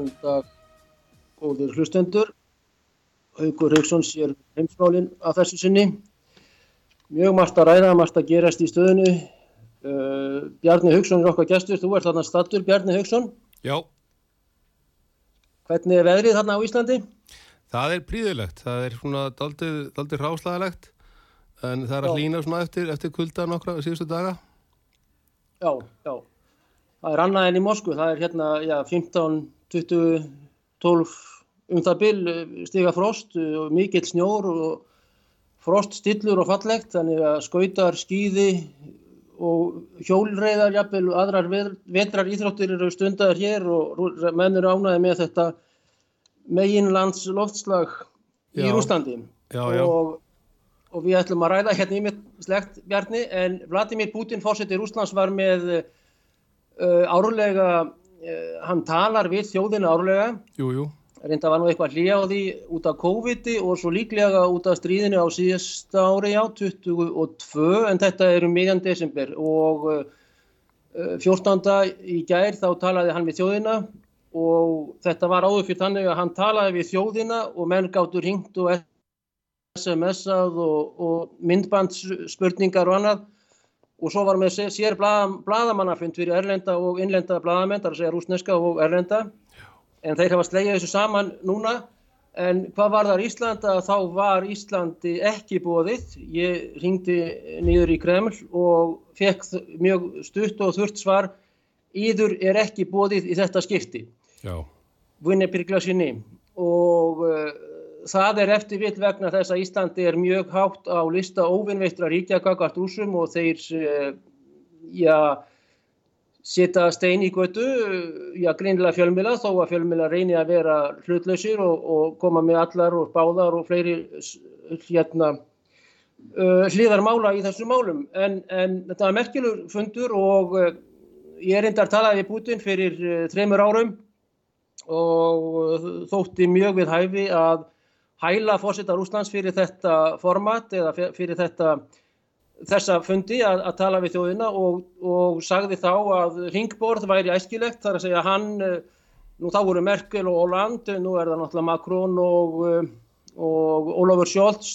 Góðan dag, góðir hlustendur. Haugur Haugsson sér heimsmálinn að þessu sinni. Mjög margt að ræða, margt að gerast í stöðinu. Uh, Bjarni Haugsson er okkar gestur, þú ert þarna stattur, Bjarni Haugsson. Já, Hvernig er veðrið þarna á Íslandi? það er príðilegt, það er svona daldið ráslagalegt en það er að Já. hlýna svona eftir, eftir kulda nokkra síðustu daga. Já, já. Það er annað en í Moskvu, það er hérna já, 15, 20, 12 um það bil eh, stiga frost eh, og mikill snjór og frost stillur og fallegt þannig að skautar, skýði og hjólreiðar, jafnvel og aðrar vetrar íþróttir eru stundar hér og menn eru ánæði með þetta meginlands loftslag í Já. Rúslandi Já, já. og, og við ætlum að ræða hérna í mitt slegt Bjarni en Vladimir Putin fórseti Rúslands var með uh, árlega, uh, hann talar við þjóðina árlega. Jú, jú, reynda var nú eitthvað hlýja á því út af COVID og svo líklega út af stríðinu á síðasta ári, já, 22, en þetta er um miðjan desember. Og uh, uh, 14. í gær þá talaði hann við þjóðina og þetta var áður fyrir þannig að hann talaði við þjóðina og menn gáttur hringt og SMS-að og, og myndbandsspurningar og annað og svo var með sé- sér blaða, blaðamannafund fyrir erlenda og innlenda blaðamenn, þar að segja rúsneska og erlenda. En þeir hafa slegið þessu saman núna. En hvað var þar Íslanda þá var Íslandi ekki bóðið ég ringdi niður í Kreml og fekk mjög stutt og þurft svar. Íður er ekki bóðið í þetta skipti. Já, Vinnipirkla sinni og uh, það er eftir vill vegna þess að Íslandi er mjög hátt á lista óvinnveittra ríkja kakart rúsum og þeir uh, já, setja stein í götu, já greinilega fjölmila þó að fjölmila reyni að vera hlutlausir og, og koma með allar og báðar og fleiri s- hérna uh, hliðar mála í þessum málum. En, en þetta var merkilur fundur og uh, ég reyndar talaði við Putin fyrir uh, þreymur árum og þótti mjög við hæfi að hæla fórseta Rúslands fyrir þetta format eða fyrir þetta þessa fundi að, að tala við þjóðina og, og sagði þá að ringborð væri æskilegt þar að segja hann, uh, nú þá voru Merkel og Hollande, nú er það náttúrulega Macron og, uh, og Ólafur Scholz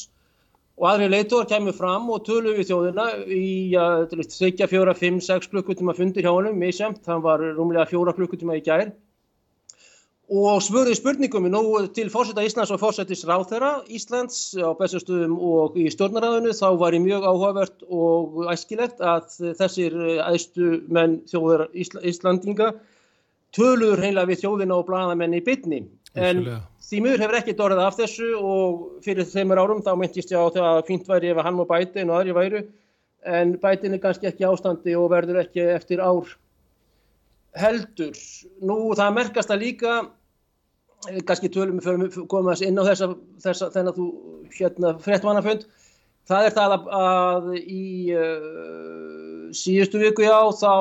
og aðri leitóar kemur fram og tölu við þjóðina í að þykja fjóra, fimm, sex klukkutíma fundir hjá honum, misjæmt, hann var rúmlega fjóra klukkutíma í gær og spurði spurningum til fórseta Íslands og fórsetis ráþera Íslands á bestastöðum og í stjórnaræðinu þá var í mjög áhugavert og æskilegt að þessir æstu menn þjóðar Ísla, Íslandinga tölur heila við þjóðina og blaðamenn í bytni en því mjög hefur ekki dorðið af þessu og fyrir þeimur árum þá myndist ég á það að fínt væri ef hann og bætin og aðri væru en bætin er kannski ekki ástandi og verður ekki eftir ár heldur. Nú það merkast að líka, kannski tölum við komum þess inn á þessa, þessa þennan þú hérna fréttmannafund, það er það að, að í uh, síðustu viku já þá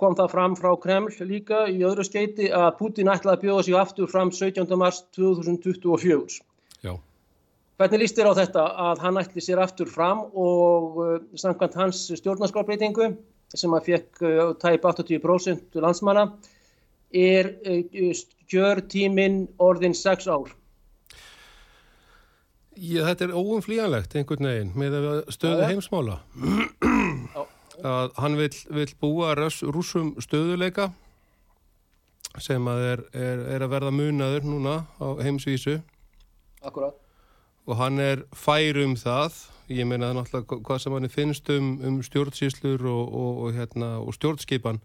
kom það fram frá Kreml líka í öðru skeiti að Putin ætlaði að bjóða sig aftur fram 17. mars 2024. já, Hvernig líst þér á þetta að hann ætli sér aftur fram og uh, samkvæmt hans stjórnarskapbreytingu sem að fekk uh, tæp 80% landsmanna er uh, kjör tíminn orðin 6 ár. Já, þetta er óumflíjanlegt einhvern veginn með stöðu heimsmála. Að hann vill, vill búa rúss, rússum stöðuleika sem að er, er, er að verða munaður núna á heimsvísu. Akkurat. og hann er fær um það. Ég meina náttúrulega hvað sem hann finnst um, um stjórnsýslur og, og, og, hérna, og stjórnskipan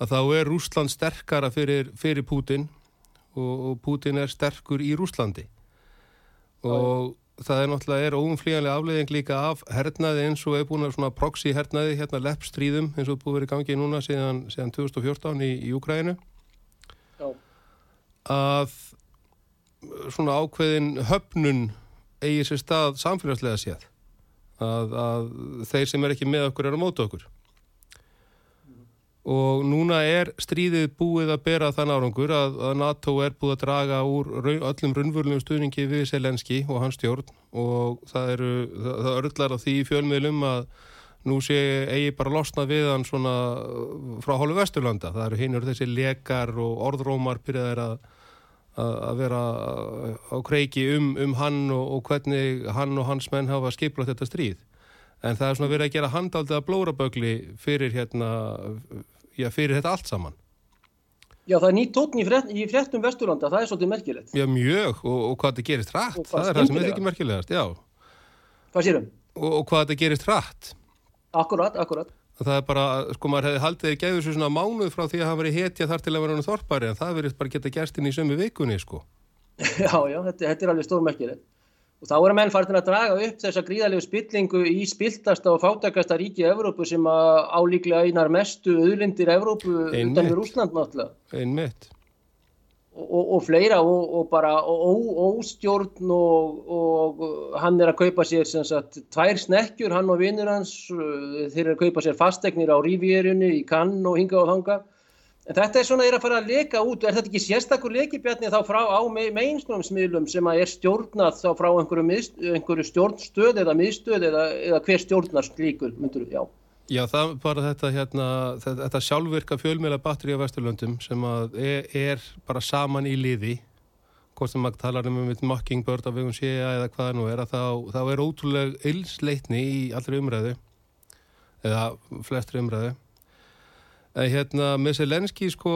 að þá er Rússland sterkara fyrir, fyrir Pútin og, og Pútin er sterkur í Rússlandi. Og það er náttúrulega er óumflíjanlega afleiðing líka af hernaði eins og er búin að svona proxy hernaði hérna leppstríðum eins og búið verið í gangi núna síðan, síðan 2014 í, í Úkrænu Já. að svona ákveðin höfnun eigi sér stað samfélagslega séð. Að, að þeir sem er ekki með okkur er að móta okkur og núna er stríðið búið að bera þann árangur að, að NATO er búið að draga úr raun, öllum raunvörlunum stuðningi við Selenski og hans stjórn og það eru það, það örlar á því fjölmiðlum að nú sé eigi bara losna við hann svona uh, frá hálfu vesturlanda það eru hinnur þessi lekar og orðrómar byrjaðir að að vera á kreiki um, um hann og, og hvernig hann og hans menn hafa skiplað þetta stríð. En það er svona verið að gera handaldið að blórabögli fyrir hérna, já, fyrir þetta allt saman. Já, það er nýtt tókn í, frétt, í fréttum Vesturlanda, það er svolítið merkilegt. Já, mjög, og, og hvað þetta gerist hvað það er það sem er ekki merkilegast, já. Hvað sérum? Og, og hvað þetta gerist hratt. Akkurat, akkurat. Það er bara, sko, maður hefði haldið þeir gæður svo svona mánuð frá því að hafa verið hetja þar til að vera hann þorpari, en það verið bara geta gerst inn í sömu vikunni, sko. Já, já, þetta, þetta er alveg stórmerkilegt. Og þá eru menn farin að draga upp þessa gríðalegu spillingu í spiltasta og fátakasta ríki Evrópu sem að álíklega einar mestu auðlindir Evrópu utan við Rúsland náttúrulega. Einmitt. Og, og, og fleira og, og bara óstjórn og, og hann er að kaupa sér sem sagt tvær snekkjur, hann og vinnur hans, uh, þeir eru að kaupa sér fastegnir á Rivierinu í Cannes og hinga og þanga. En þetta er svona, er að fara að leka út, er þetta ekki sérstakur lekibjarni þá frá á me mainstream-smiðlum sem að er stjórnað þá frá einhverju, miðst, einhverju stjórnstöð eða miðstöð eða, eða hver stjórnar slíkur, myndur, já. Já, það er bara þetta, hérna, þetta, þetta sjálfvirka fjölmjöla batteri á Vesturlöndum sem að er, er bara saman í liði, hvort sem maður talar um um mockingbird á vegum séja eða hvað það nú er, að þá, þá er ótrúlega illsleitni í allri umræðu, eða flestri umræðu. En hérna, með Selenski, sko,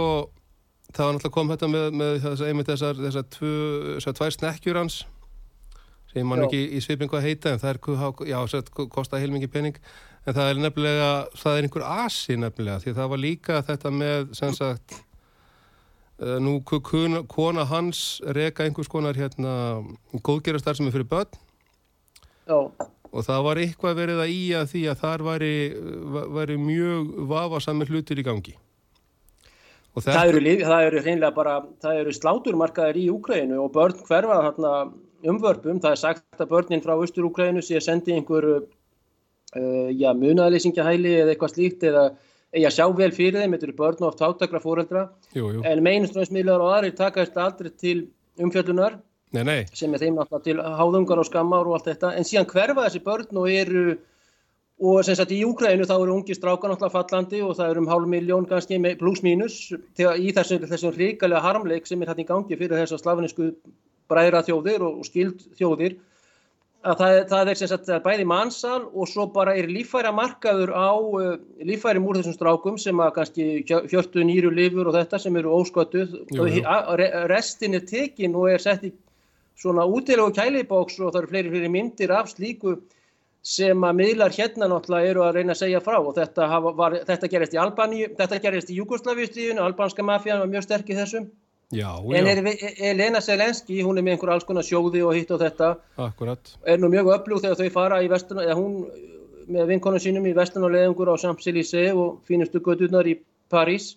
það var náttúrulega kom þetta með, með einmitt þessar, þessar, tvö, þessar tvær snekkjur hans, sem mann ekki í svipingu að heita, en það er, já, það kostaði heilmingi pening, En það er nefnilega, það er einhver asi nefnilega, því það var líka þetta með, sem sagt, uh, nú kuna, kona hans reka einhvers konar hérna góðgerastar sem er fyrir börn. Já, og það var eitthvað verið að í að því að þar væri, væri mjög vafasamir hlutir í gangi. Og það eru, lyf- það eru hreinlega bara, það eru sláturmarkaðir í Úkrænu og börn hverfa þarna umvörpum, það er sagt að börnin frá Austur-Úkrænu sé að sendi einhver uh, já, munaðlýsingahæli eða eitthvað slíkt eða að sjá vel fyrir þeim, þetta eru börn og oft hátakra fóreldra, jú, jú. en meinuströmsmiðlar og aðrir taka þetta aldrei til umfjöllunar Nei, nei, sem er þeim náttúrulega til háðungar og skammar og allt þetta, en síðan hverfa þessi börn og eru og sem sagt í Úkrænu þá eru ungi strákar náttúrulega fallandi og það eru um hálf miljón kannski með pluss mínus í þessum, þessum ríkalega harmleik sem er hægt í gangi fyrir þessar slafinísku bræðra þjóðir og, og skild þjóðir að það, það er sem sagt bæði mannsal og svo bara er líffæra markaður á uh, líffærim úr þessum strákum sem að kannski hjö- hjörtu nýru lifur og þetta sem eru ósköttuð. Og restin er tekin og er sett í svona útilegu kælibóks og það eru fleiri fleiri myndir af slíku sem að miðlar hérna náttúrulega eru að reyna að segja frá. Og þetta, hafa, var, þetta gerist í Albaníu, þetta gerist í Júgoslavíustíðinu, albanska mafían var mjög sterk í þessum. Já, en já, er, Elena Selenski, hún er með einhver alls konar sjóði og hitt og þetta akkurat. er nú mjög öflug þegar þau fara í vestan, eða hún með vinkonum sínum í vestan og leðingur á Champs-Élysées og fínustu gödurnar í París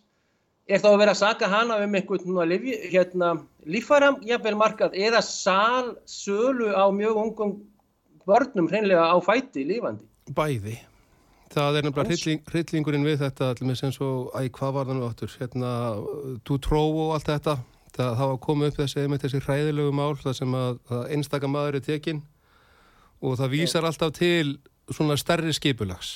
er þá að vera að saka hana um einhvern hérna, líffæram jafnvel markað eða sal sölu á mjög ungum börnum hreinlega á fæti lífandi. Bæði. Það er nefnilega hrylling, hryllingurinn við þetta, allir eins og, æ, hvað var það nú áttur, hérna, Dutró og allt þetta, það hafa komið upp þessi, einmitt þessi hræðilegu mál, það sem að, að einstaka maður er tekinn og það vísar alltaf til svona stærri skipulags.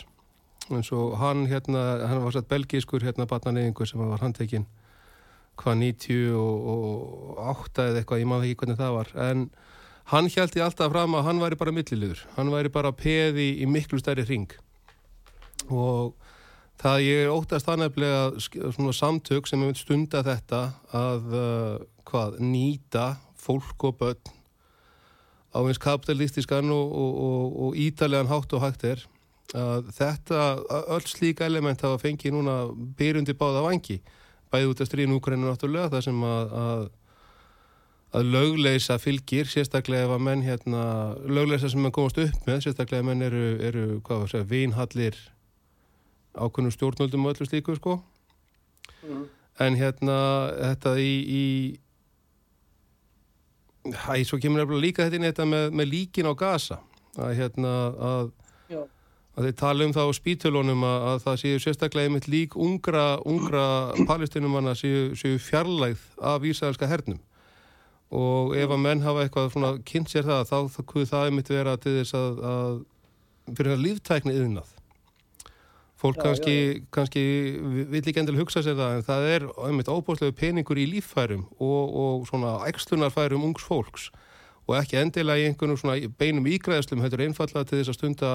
Eins og hann, hérna, hann var satt belgískur, hérna, batnaneyðingur sem var handtekinn hvað 98 eða eitthvað, ég maður ekki hvernig það var, en hann ég alltaf fram að hann væri bara milliliður, hann væri bara peði í miklu stærri ring og það ég óttast aðnefnilega svona samtök sem hefur stunda þetta að uh, hvað, nýta fólk og börn á eins kapitalistiskan og, og, og, og ítalegan hátt og hægt er að þetta, öll slíka element hafa fengið núna byrjundi báða vangi bæði út af stríðin úkrænu náttúrulega það sem að, að að lögleisa fylgir, sérstaklega ef að menn hérna, lögleisa sem mann komast upp með, sérstaklega ef menn eru, eru hvað var það að segja, vinhallir ákveðnum stjórnöldum og öllu slíku sko mm. en hérna þetta í, í hæ, svo kemur nefnilega líka þetta inn þetta með, með líkin á gasa að hérna að, að þeir tala um það á spítölunum að, að það séu sérstaklega einmitt lík ungra, ungra palestinumanna séu, séu fjarlægð af ísæðarska hernum. Og ef að menn hafa eitthvað svona kynnt sér það þá kuð það einmitt vera til þess að, að fyrir að líftækni yðnað fólk já, kannski, já, já. kannski vill ekki endilega hugsa sér það en það er einmitt óbústlegu peningur í líffærum og, og svona ekslunarfærum ungs fólks. Og ekki endilega í einhvern svona beinum ígræðslum þetta er einfallega til þess að stunda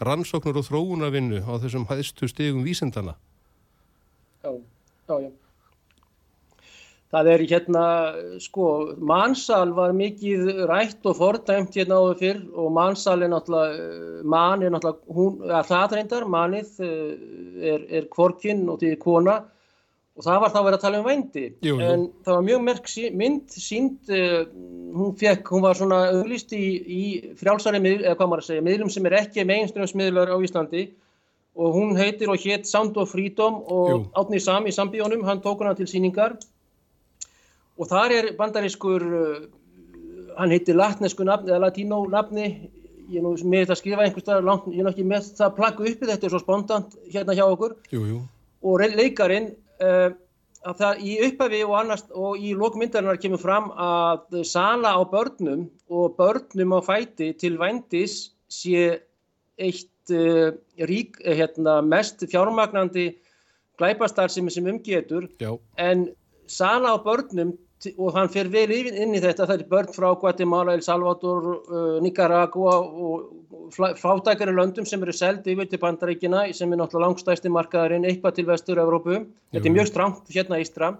rannsóknur og þróunarvinnu á þessum hæðstu stegum vísendana Já, já, já. Það er hérna, sko, mannsal var mikið rætt og fordæmt hérna áður fyrr og mannsal er náttúrulega, mann er náttúrulega, hún, ja, það reyndar, mannið eh, er, er kvorkinn og því kona og það var þá verið að tala um vændi. Jú, jú. En það var mjög merk mynd sínd, uh, hún fekk, hún var svona auglist í, í frjálsari miðl, eða hvað maður að segja, miðlum sem er ekki mainstreamsmiðlar á Íslandi og hún heitir og hétt Sound of Freedom og Átni Sami í sambíónum, hann tók hana til síningar og þar er bandarískur, uh, hann heitir latnesku nafni eða latínó nafni, ég er nú með þetta að skrifa einhverstað, ég er náttúrulega með það að plagga uppi þetta er svo spontant hérna hjá okkur jú, jú. og leikarin uh, að það í upphafi og annars og í lókmyndarinnar kemur fram að sala á börnum og börnum á fæti til vændis sé eitt uh, rík, hérna, mest fjármagnandi glæpastar sem, sem umgetur Já. en sala á börnum og hann fer vel inn í þetta, það er börn frá Guatemala, El Salvador, uh, Nicaragua og fátækari löndum sem eru seldi yfir til bandaríkina sem er náttúrulega langstæsti markaðarinn eitthvað til vestur-Európu. Þetta er mjög stramt hérna ístra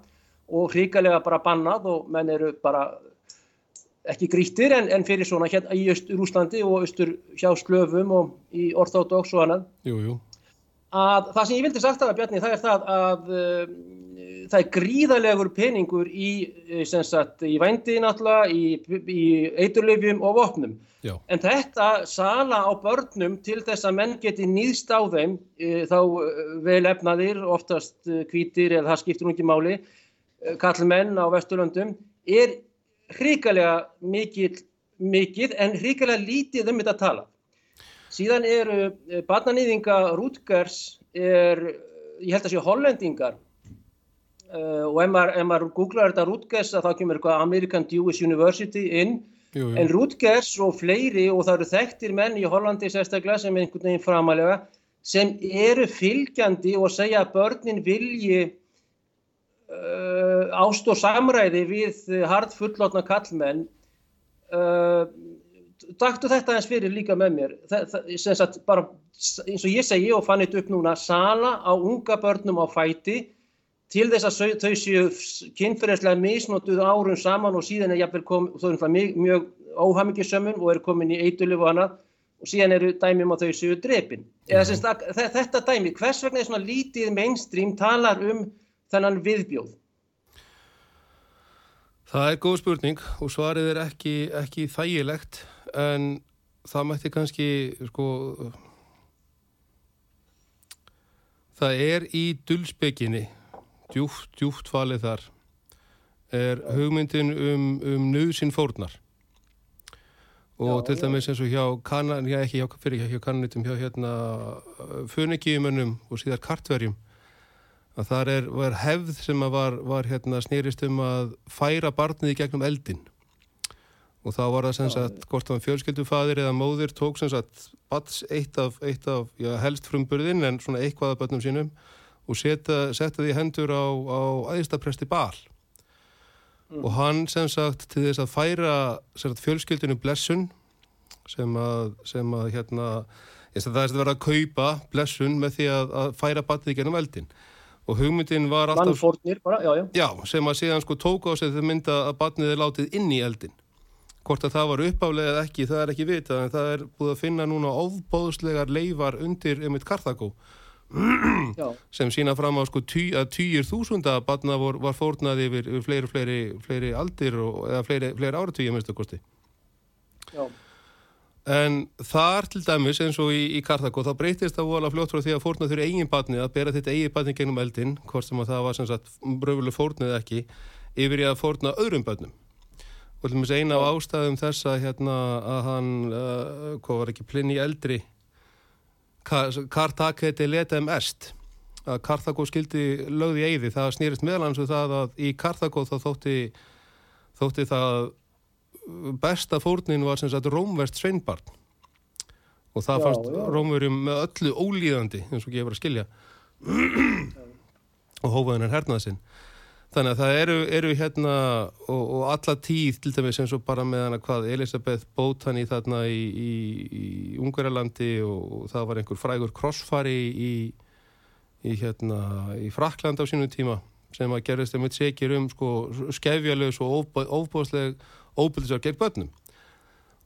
og hríkalega bara bannað og menn eru bara ekki grítir en, en fyrir svona hérna í Östur-Úslandi og Östur hjá slöfum og í Orthodox og annað. Jú, jú. Að það sem ég vildi sagt það Bjarni það er það að uh, það er gríðarlegur peningur í, eh, sagt, í vændi náttúrulega, í, í eiturlöfjum og vopnum. Já. En þetta sala á börnum til þess að menn geti nýðst á þeim, e, þá eh, vel efnaðir, oftast kvítir eða það skiptur ekki máli, kallmenn á Vesturlöndum, er hrigalega mikið, mikið en hrigalega lítið um þetta að tala. Síðan eru barnanýðinga Rútgers, er, ég held að séu hollendingar, Uh, og ef maður, maður googlar þetta Rutgers þá kemur eitthvað American Jewish University inn. Jú, jú. en Rutgers og fleiri og það eru þekktir menn í Hollandi sérstaklega sem er einhvern veginn framalega sem eru fylgjandi og segja að börnin vilji uh, ást og samræði við hard fullotna kallmenn uh, Daktu þetta eins fyrir líka með mér. Það, það, bara, eins og ég segi og fann þetta upp núna sala á unga börnum á fæti til þess að þau séu kynferðislega misnótuð árum saman og síðan er jafnvel komið, þau eru mjög, mjög óhamingisömmun og eru komin í eitulif og annað. Og síðan eru dæmum að þau séu að þetta dæmi, hvers vegna er svona lítið mainstream talar um þennan viðbjóð? Það er góð spurning og svarið er ekki, ekki þægilegt en það mætti kannski sko það er í dulsbygginni djúft, djúft falið þar er hugmyndin um, um nöðsinn fórnar. Og já, til dæmis eins og hjá kannan, já ekki hjá, fyrir hjá kannanitum hjá hérna fönikíumönnum og síðar kartverjum að þar er, var hefð sem var, var hérna snýrist um að færa barnið í gegnum eldin og þá var það sem sagt hvort það var fjölskyldufadir eða móðir tók sem sagt bats eitt af, eitt af já, helst frumburðin en svona eitthvað af börnum sínum og setja, því hendur á, á æðistapresti bal mm. og hann sem sagt til þess að færa sagt, fjölskyldinu blessun sem að, sem að hérna, það er að vera að kaupa blessun með því að, að færa batnið gennum eldin og hugmyndin var alltaf bara, já, já. Já, sem að síðan sko tók á sig þau mynda að batnið er látið inn í eldin hvort að það var uppálega eða ekki, það er ekki vitað en það er búið að finna núna ofbóðslegar leifar undir um eitt Karthagó sem sína fram á sko tí, að týjir þúsunda batna vor, var fórnað yfir, fleiri, fleiri, fleiri aldir og, eða fleiri, fleiri áratvíja minnstu kosti. Já. En þar til dæmis eins og í, í Karthagó þá breytist það vola fljótt frá því að fórna þurru eigin batni að bera þetta eigin batni gennum eldin hvort sem að það var sem sagt bröfuleg fórnið ekki yfir að fórna öðrum batnum og til dæmis eina af ástæðum þessa hérna að hann uh, hvað var ekki plinn í eldri Karthagete letem est að Karthagó skildi lögði eigði það snýrist meðlansu um það að í Karthagó þá þótti þótti það besta fórnin var sem sagt Rómverst sveinbarn. Og það já, fannst já. Rómverjum með öllu ólíðandi eins og gefur að skilja. Og hófaðin er hernað sinn þannig að það eru, eru hérna og, og alla tíð til dæmis eins og bara með hana hvað Elisabeth Bótan í þarna í, í, í Ungarlandi og, og það var einhver frægur krossfari í, í hérna í Frakland á sínu tíma sem að gerðist eitt segir um sko skefjalös og ofbóðsleg óbyrðisar gegn börnum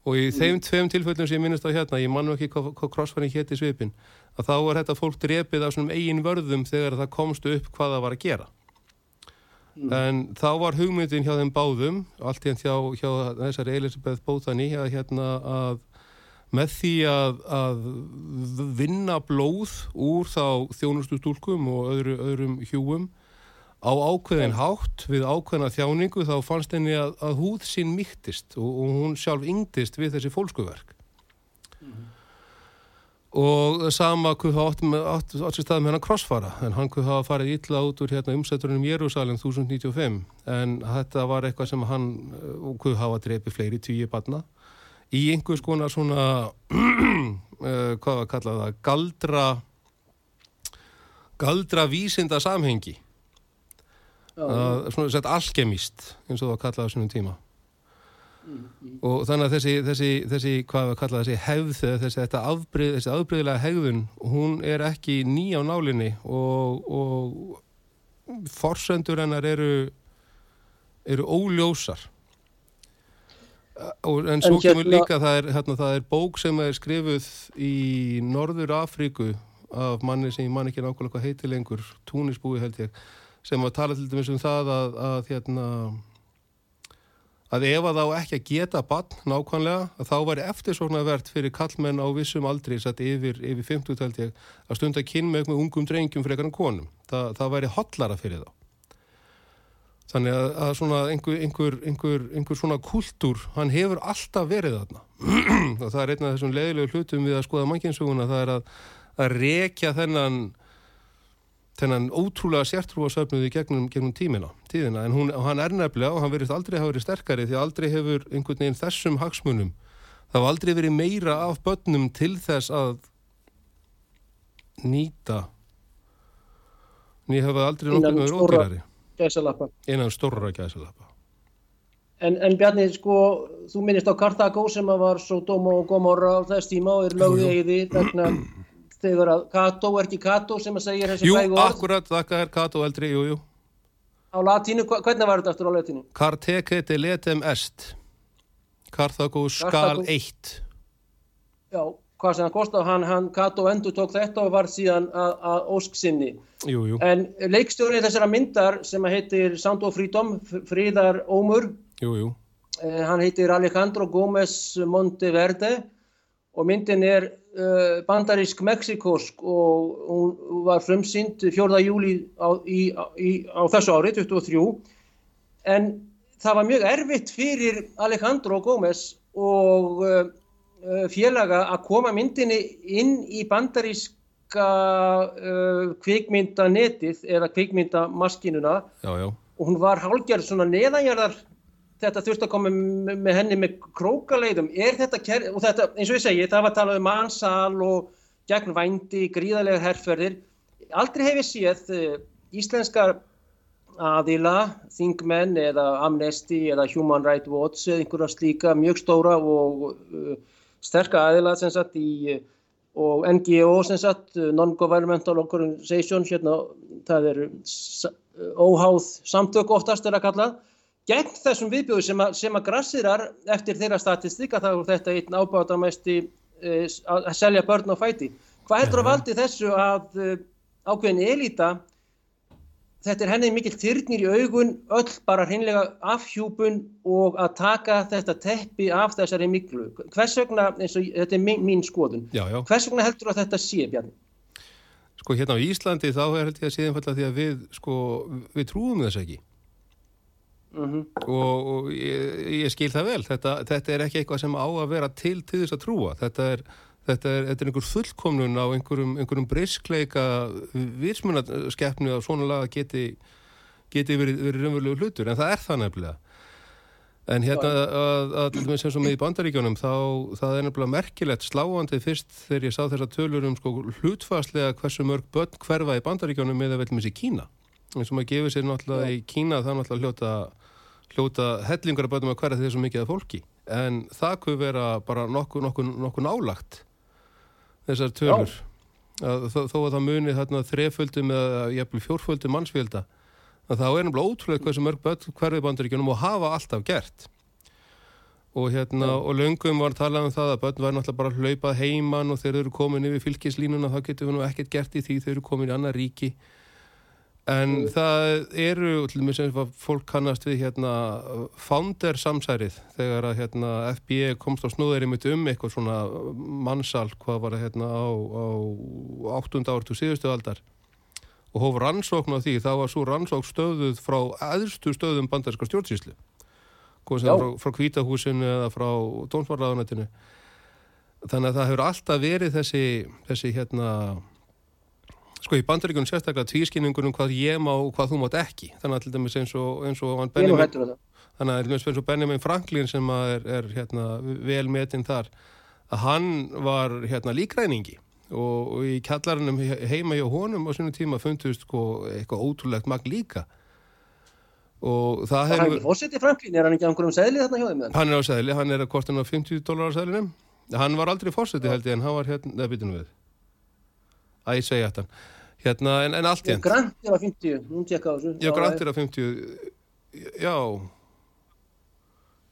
og í mm. þeim tveim tilfellum sem ég minnist á hérna, ég mann ekki hvað, hvað krossfæring hétti svipin, að þá er þetta fólk drepið af svona eigin vörðum þegar það komst upp hvað það var að gera mm. en þá var hugmyndin hjá þeim báðum, allt hérna hjá, hjá þessari Elisabeth Bóthani að hérna að með því að, að vinna blóð úr þá þjónustu stúlkum og öðru, öðrum hjúum á ákveðin hátt við ákveðina þjáningu þá fannst henni að, að húð sín mýttist og, og hún sjálf yngdist við þessi fólkskuverk mm. Og sama hvað átt, átt, átt sér stað með hann krossfara. En hann hvað hafa farið illa út úr hérna, umsætturinn Jérúsalem 1095 en þetta var eitthvað sem hann og hvað hafa drefið fleiri tíu barna. Í einhvers konar svona uh, hvað var að kalla það? Galdra galdra vísinda samhengi uh, svona sett alkemist eins og það kallaði á svonum tíma mm, mm. og þannig að þessi, þessi, þessi hvað við kallaði þessi hefð þessi, afbrið, þessi afbreyðilega hefðun hún er ekki ný á nálinni og, og forsendur hennar eru eru óljósar og, en svo kemur hérna- líka það er, hérna, það er bók sem er skrifuð í Norður Afríku af manni sem ég man ekki nákvæmlega heiti lengur túnisbúi held ég sem að tala til dæmis um það að, að hérna að ef að þá ekki að geta bann nákvæmlega, þá væri eftirsóknarvert fyrir kallmenn á vissum aldri sett yfir, yfir 50 tælt ég að stunda kyn með ungum drengjum fyrir einhvern konum. Þa, það væri hotlara fyrir þá. Þannig að, að svona einhver, einhver, einhver, einhver svona kultúr, hann hefur alltaf verið þarna. það er einn af þessum leðilegu hlutum við að skoða mannkynsuguna, það er að, að rekja þennan þennan ótrúlega sértrúa söfnuði gegnum, gegnum tímina, tíðina, en hún, hann er nefnilega og hann verið aldrei hafa verið sterkari því aldrei hefur einhvern veginn þessum hagsmunum það hafa aldrei verið meira af börnum til þess að nýta nýja hafa aldrei nokkur með ódýrari. innan stórra gæsalappa. En, en Bjarni, sko þú minnist á Karthagó sem var svo dóm og gómor á þess tíma og er lögðið eigiði vegna þegar að Kato er ekki Kato sem að segja þessi frægu orð? Jú, akkurat, þakka er Kato eldri, jú, jú. Á latínu, hvernig var þetta eftir á latínu? Carteke de letem est. Carthago skal eitt. Já, hvað sem hann kostið, hann, hann Kato endur tók þetta og var síðan að ósk sinni. Jú, jú. En leikstjórið þessara myndar sem heitir Sound of Freedom, Fríðar Ómur, jú, jú. Eh, hann heitir Alejandro Gómez Monteverde og myndin er uh, bandarísk meksikósk og hún var frumsynd 4. júli á, í, í, á þessu ári, 23 en það var mjög erfitt fyrir Alejandro Gómez og uh, félaga að koma myndinni inn í bandaríska uh, kvikmyndanetið eða kvikmyndamaskinuna og hún var hálgjörð svona neðanjarðar þetta þurft að koma með henni með krókaleiðum? Er þetta, og þetta, eins og ég segi, það var að tala um mannsal og gegnvændi, gríðarlega herrferðir aldrei hef ég séð uh, íslenskar aðila, þingmenn eða Amnesty eða Human Rights Watch eða einhverja slíka mjög stóra og uh, sterka aðila sem sagt í og NGO sem sagt, Non-Governmental Organization, hérna það eru óháð samtök oftast er að kalla, gegn þessum viðbjóðu sem, sem að grassirar eftir þeirra statistíka þá er þetta einn ábátamæsti eh, að selja börn á fæti. Hvað heldur að valdi þessu að eh, ákveðin elita þetta er henni mikill þyrnir í augun, öll bara hreinlega afhjúpun og að taka þetta teppi af þessari miklu. Hvers vegna, eins og þetta er mín, mín skoðun, já, já. hvers vegna heldur að þetta sé, Bjarni? Sko hérna á Íslandi þá er held ég að séðan falla því að við, sko, við trúum þess ekki. Mm -hmm. og, og ég, ég skil það vel, þetta, þetta er ekki eitthvað sem á að vera til til þess að trúa, þetta er Þetta er, þetta er einhver fullkomnun á einhverjum, einhverjum briskleika vitsmunaskeppnu að svona laga geti, geti verið, verið raunverulegu hlutur en það er það nefnilega. En hérna að, að, að sem með í bandaríkjónum þá það er nefnilega merkilegt sláandi fyrst þegar ég sá þessa tölur um sko hlutfastlega hversu mörg börn hverfa í bandaríkjónum með að velja með sér Kína. En sem að gefa sér náttúrulega Já. í Kína það náttúrulega hljóta, hljóta hellingar að börnum að hverja þessu mikið af fólki. En það kuð vera bara nokkuð nokku, nokku nálagt þessar tölur að, þó, þó að það muni þarna þreföldum eða jæfnvel fjórföldum mannsfjölda þá er náttúrulega ótrúlega hversu mörg hverfið bandaríkjunum og hafa alltaf gert og hérna ja. og löngum var talað um það að börn var náttúrulega bara hlaupað heiman og þeir eru komin yfir fylgislínuna þá getur við nú ekkert gert í því þeir eru komin í annar ríki En mm. það eru, til og með fólk kannast við hérna founder samsærið þegar að hérna FBI komst á snúðari mitt um eitthvað svona mannsal hvað var það hérna á, á 8. ártu síðustu aldar og hóf rannsókn á því, þá var svo rannsókn stöðuð frá aðstu stöðum bandarska stjórnsýslu frá, frá kvítahúsinu eða frá tónsvarlaðunetinu þannig að það hefur alltaf verið þessi, þessi hérna sko í bandaríkunum sérstaklega tvískinningunum hvað ég má og hvað þú mátt ekki. Þannig að til dæmis eins og, eins og Benjamin, þannig að eins og Benjamin Franklin sem er, er hérna, vel metinn þar að hann var hérna, líkræningi og, og í kjallarannum heima hjá honum á svona tíma fundust sko, eitthvað ótrúlegt magn líka. Og það hefur... Það er ekki fórsett í Franklin, er hann ekki á einhverjum segli þarna hjá þeim? Hann er á segli, hann er að kostin á 50 dólar á seglinum hann var aldrei fórsett í held ég en hann var hérna, það byttunum við að ég segja þetta Hérna, en, en allt í enn. Grant er á 50, hún tjekka á þessu. Já, Grant er á 50, já.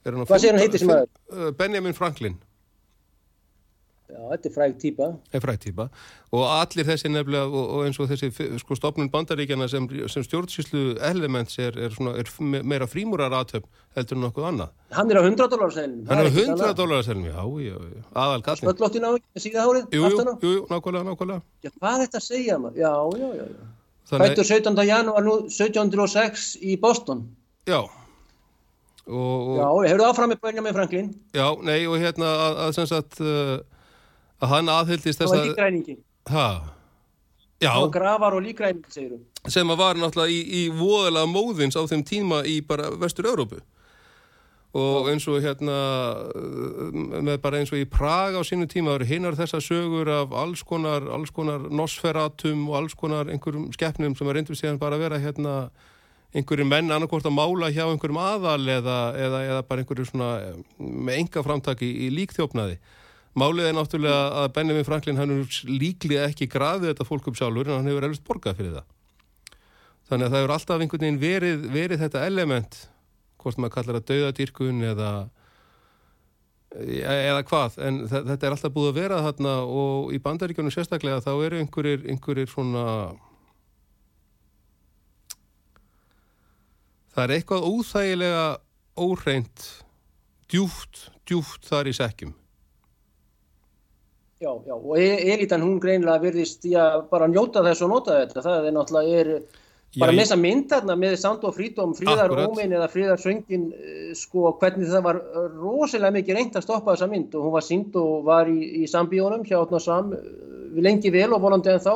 Hvað segir hann heiti sem aðeins? Uh, Benjamin Franklin. Já, þetta er fræg týpa. Það er fræg týpa og allir þessi nefnilega og, og eins og þessi sko, stopnum bandaríkjana sem, sem stjórnsýslu elements er, er, svona, er meira frímúrar aðtöfn heldur en nokkuð annað. Hann er á 100 dólarsælunum. Hann er á 100 dólarsælunum, já, já, já, aðal kallin. Spöllóttin á síðahárið? Jú, jú, jú, jú, nákvæmlega, nákvæmlega. Já, hvað er þetta að segja maður? Já, já, já, já. Fættur 17. janúar nú 1706 í Boston. Já. Og, og... Já, hefur þú áfram með Benjamin Franklin? Já, nei, og hérna að, að sem sagt... Uh, að hann aðhyldist þess að... Það var líkræningi. Hæ? Já. Það var gravar og líkræningi, segir þú. Sem að var náttúrulega í, í voðalega móðins á þeim tíma í bara vestur-Európu. Og eins og hérna, með bara eins og í Praga á sínu tíma, það eru hinnar þessa sögur af alls konar, alls konar nosferatum og alls konar einhverjum skeppnum sem er reyndur síðan bara að vera hérna einhverjum menn annarkort að mála hjá einhverjum aðal eða, eða, eða bara einhverju svona með enga framtaki í líkþjófnaði. Málið er náttúrulega að Benjamin Franklin hann er líklega ekki graðið þetta fólk upp sjálfur en hann hefur elvist borgað fyrir það. Þannig að það hefur alltaf einhvern veginn verið, verið þetta element, hvort maður kallar það dauðadýrkun eða, eða hvað, en þetta er alltaf búið að vera þarna og í bandaríkjónu sérstaklega þá eru einhverjir, einhverjir svona, það er eitthvað óþægilega óhreint, djúft, djúft þar í sekkjum. Já, já, og e- elitan hún greinlega virðist, já, bara njóta þess og nota þetta, það er náttúrulega, er bara með þessa mynd þarna með Sand og Frídóm, Fríðarómin eða Fríðarsöngin, eh, sko, hvernig það var rosalega mikið reynd að stoppa þessa mynd. Og hún var sínd og var í, í sambíónum hjá Átnar Sam, við lengi vel og volandi en þá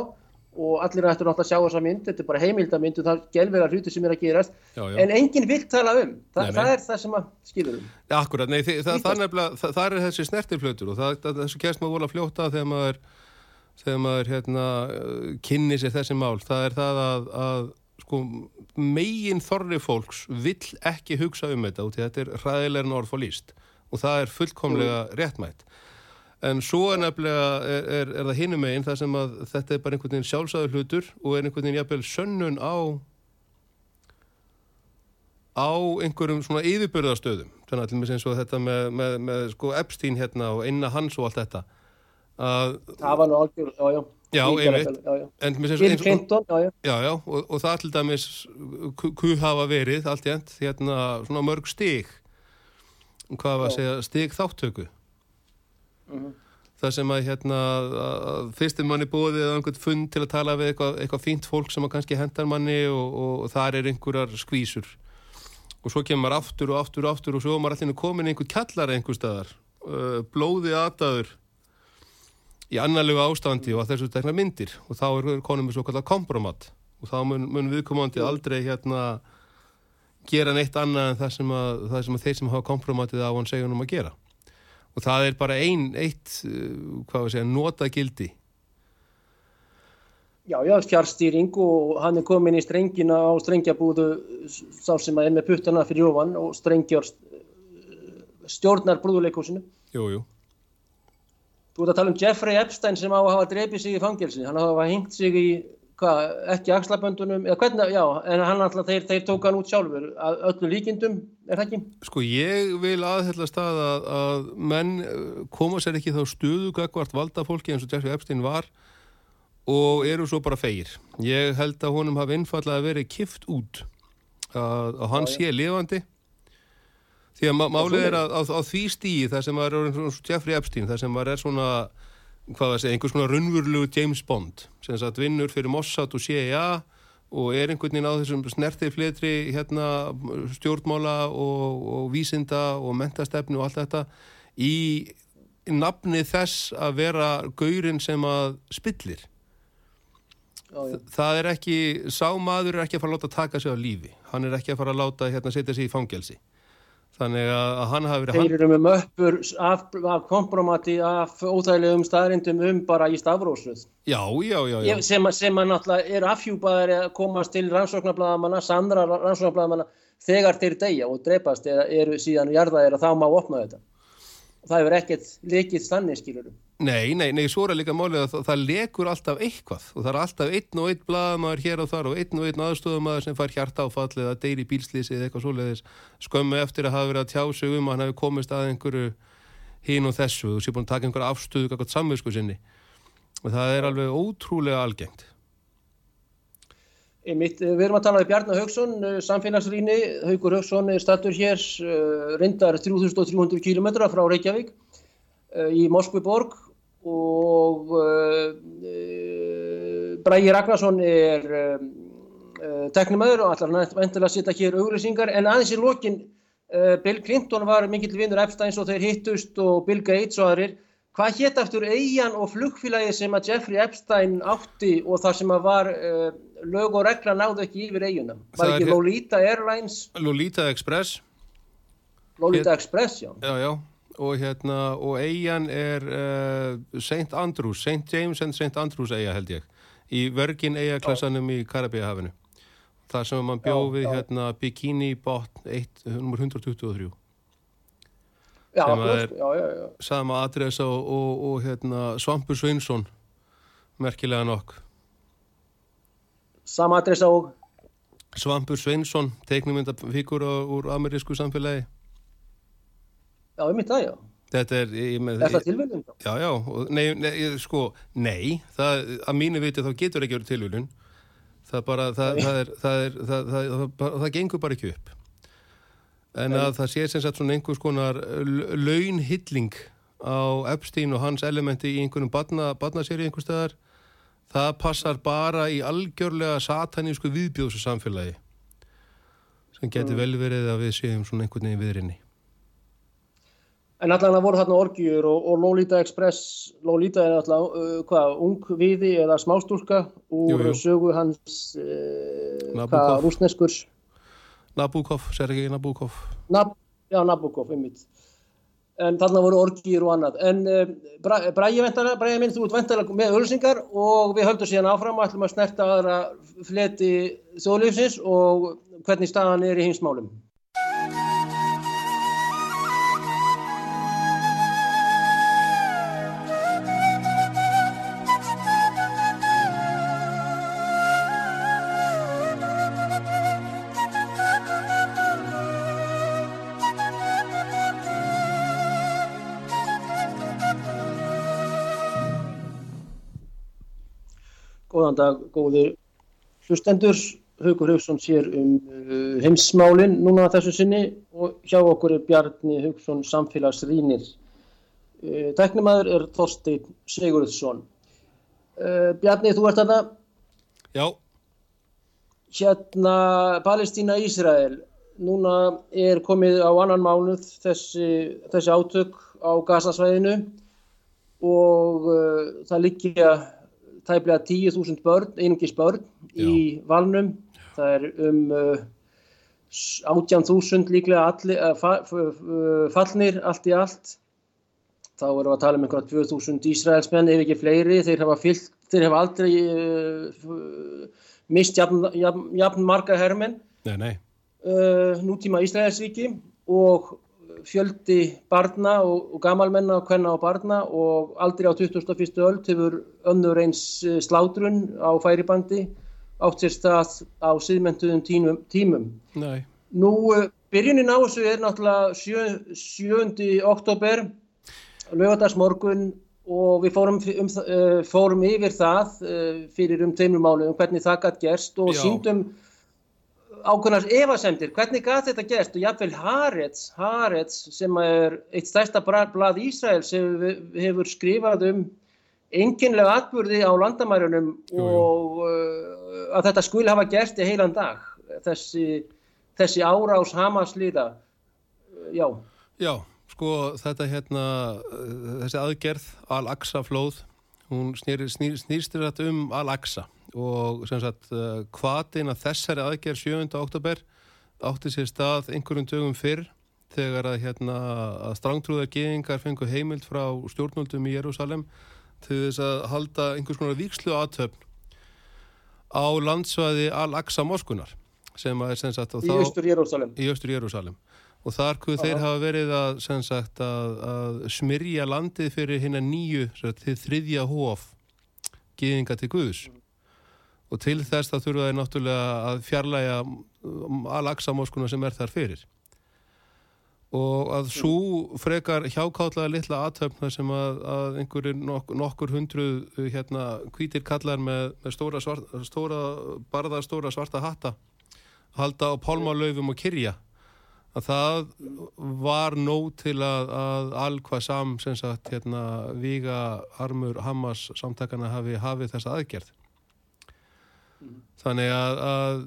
og allir ættur náttúrulega að sjá þessa mynd, þetta er bara heimildamynd og það er gelvega hluti sem er að gerast já, já. en enginn vil tala um, Þa, nei, nei. það er það sem að skilur um. Akkurat, nei, það, það, það, nefnilega, það er þessi snertiflötur og þessu kemst maður volið að fljóta þegar maður, þegar maður hérna, kynni sér þessi mál, það er það að, að sko, megin þorri fólks vill ekki hugsa um þetta í þetta. Er hræðilegur en orð fór líst og það er fullkomlega réttmætt en svo er nefnilega er, er, er það hinum megin það sem að þetta er bara einhvern veginn sjálfsæður hlutur og er einhvern veginn jafnvel sönnun á á einhverjum svona yfirbörðastöðum þannig að til og með eins og þetta með, með, með sko Epstein hérna og einna hans og allt þetta að það var nú algjör, já já Já, einmitt. Bill Clinton, já, já. Já, já, og, og það til dæmis kuð hafa verið, allt í end, hérna svona mörg stig, hvað var að segja, stig þáttöku. Mm -hmm. Það sem að, hérna, að fyrstum manni bóðið eða einhvern fund til að tala við eitthvað, eitthvað fínt fólk sem að kannski hendar manni og, og, og þar er einhverjar skvísur. Og svo kemur maður aftur og aftur og aftur og svo er maður allir komin einhver kallar einhver staðar, blóði aðdaður í annarlegu ástandi og að þessu tekna myndir og þá er konum við svo kallar kompromat og þá mun, mun viðkomandi aldrei hérna gera neitt annað en það sem að, það sem að þeir sem hafa kompromatið á hann hann um að gera og það er bara ein, eitt, uh, hvað við segja, nota gildi Já, já, fjárstýring og hann er komin í strengina á strengjabúðu sá sem að er með puttana fyrir ofan og strengjar stjórnar brúðuleikúsinu Jú, jú. Þú ert að tala um Jeffrey Epstein sem á að hafa drefið sig í fangelsi, hann hafa hengt sig í, hvað, ekki axlaböndunum, eða hvernig, já, en hann alltaf, þeir, þeir tók hann út sjálfur, að öllu líkindum, er það ekki? Sko ég vil aðhella stað að, að menn koma sér ekki þá stuðu gagvart valda fólki eins og Jeffrey Epstein var og eru svo bara feir. Ég held að honum hafi innfallega verið kift út, að, að hann já, sé lifandi Því að málið er að á því stíi það sem var Jeffrey Epstein, það sem var er svona, hvað það segja, einhvers svona runnvurlugu James Bond, sem sagt vinnur fyrir Mossad og CIA og er einhvern veginn á þessum snertið fletri hérna stjórnmála og, og vísinda og mentastefnu og allt þetta í nafni þess að vera gaurin sem að spillir. Já, já. Það er ekki, sá maður er ekki að fara að láta taka sig á lífi, hann er ekki að fara að láta hérna setja sig í fangelsi. Þannig að hann hafi verið... Þeir eru með möppur af, af kompromati af óþægilegum staðrindum um bara í stafrósuð. Já, já, já. já. Sem, sem að náttúrulega er afhjúpaðar að komast til rannsóknarblæðamanna, sandra rannsóknarblæðamanna þegar þeir deyja og dreipast eða eru síðan jarðaðir að þá má opna þetta. Það hefur ekkert lekið stannir, skilurum. Nei, nei, nei, svo er líka málið að það, það lekur alltaf eitthvað og það er alltaf einn og einn blagamæður hér og þar og einn og einn aðstofamæður sem fær hjarta áfall eða deyri bílslýsi eða eitthvað svoleiðis skömmu eftir að hafa verið að tjá sig um að hann hefur komist að einhverju hín og þessu og sé búin að taka einhverja afstöðu eitthvað samvisku sinni og það er alveg ótrúlega algengt. Einmitt, við erum að tala um Bjarnar Haugsson, samfélagsrýni. Haugur Haugsson er statur hér, reyndar 3300 km frá Reykjavík í Moskviborg og Brægi Ragnarsson er teknumöður og allar vantilega að setja hér auglýsingar en aðeins í lokin Bill Clinton var mikill vinnur Epsteins og þeir hittust og Bill Gates og aðrir. Hvað hétt aftur eigin og flugfélagi sem að Jeffrey Epstein átti og þar sem að var uh, lög og regla náðu ekki yfir eiguna? Var ekki Lolita Airlines? Lolita Express. Lolita Hér, Express, já. Já, já. Og hérna, og eigin er uh, St. Andrews, St. James and St. Andrews eiga held ég. Í Virgin eiga klassanum í Karabíahafinu. Það sem mann bjóði hérna Bikini Bot 123. Sem er sama adressa og, og, og hérna, Svampur Sveinsson merkilega nokk. Sama adressa og? Svampur Sveinsson teiknumyndafíkur úr amerísku samfélagi. Já, ég myndi það, já. Þetta er, með Er það tilvægum? Já, já, nei, nei, sko, nei það, að mínu viti þá getur ekki verið tilvægum það bara, það, það er það, er, það, það gengur bara ekki upp en að það sé sem sagt svona einhvers konar launhylling á Epstein og hans elementi í einhvernum badnaseri einhver staðar það passar bara í algjörlega satanísku viðbjóðsu samfélagi sem getur mm. vel verið að við séum svona einhvern veginn viðrinni En allan það voru þarna orgjur og, og Lolita Express Lolita er alltaf uh, hvað, ung viði eða smástúrka úr jú, jú. sögu hans uh, hvað, rúsneskurs Nabokov, Sergei Nabokov Nab, Já, Nabokov, einmitt en þarna voru orgýr og annað. En uh, Bræði minn, þú ert vantala með ölsingar og við höldum síðan áfram og ætlum að snerta aðra fleti þjóðlífsins og hvernig staðan er í heimsmálum. Góðan dag, góðir hlustendur. Haugur Haugsson sér um uh, heimsmálinn núna þessu sinni og hjá okkur er Bjarni Haugsson samfélagsrýnir. Uh, Tæknimaður er Þorstein Sigurðsson. Uh, Bjarni, þú ert þarna? Já. Hérna Palestína-Ísrael. Núna er komið á annan mánuð þessi, þessi átök á gasasvæðinu og uh, það liggja tæplega 10.000 börn, einungis börn Já. í valnum. Það er um uh, 18.000 líklega allir, uh, fa uh, fallnir allt í allt. Þá erum við að tala um einhverja 2.000 Ísraelsmenn, ef ekki fleiri. Þeir hafa, fyllt, þeir hafa aldrei uh, mist jafn, jafn, jafn marga hermenn. Nei, nei. Uh, nútíma Ísraelsvíki og fjöldi barna og, og gamalmenna og hvenna og barna og aldrei á 2001. öll hefur önnur eins eh, slátrun á færibandi átt sér stað á síðmentuðum tímum. tímum. Nú, eh, byrjunin á þessu er náttúrulega 7. 7. oktober, lögadagsmorgun og við fórum, um, uh, fórum yfir það fyrir um teimum málu um hvernig það gætt gerst og Já. síndum ákveðnar evasemdir, hvernig gæti þetta gerst og jáfnveil Haaretz, Haaretz sem er eitt stærsta blad Ísraels hefur, hefur skrifað um enginlega atbyrði á landamærunum jú, jú. og uh, að þetta skul hafa gerst í heilan dag þessi, þessi árás Hamas líða já. Já, sko þetta hérna þessi aðgerð Al-Aqsa flóð hún snýrstir snýr, snýr, þetta um Al-Aqsa og sem sagt hvaðin að þessari aðgerð 7. oktober átti sér stað einhverjum dögum fyrr þegar að, hérna, að strangtrúðar geðingar fengu heimild frá stjórnvöldum í Jérúsalem til þess að halda einhvers konar víkslu aðtöfn á landsvæði Al-Aqsa moskunar sem að er sem sagt í austur Jérúsalem í austur Jérúsalem og þar kuð þeir hafa verið að, sagt, að, að smyrja landið fyrir hérna nýju til þriðja hóf geðinga til Guðs og til þess þá þurfa þeir náttúrulega að fjarlæga al-Aqsa-móskuna sem er þar fyrir. Og að svo frekar hjákállaða litla aðtöfna sem að, að einhverjir nok nokkur hundruð hérna kvítir kallar með, með stóra, svarta, stóra barða stóra svarta hatta halda á pálmálöfum og kyrja. Að það var nóg til að, að alvað sam sem sagt hérna Víga Armur Hamas samtakana hafi hafið þessa aðgerð Þannig að, að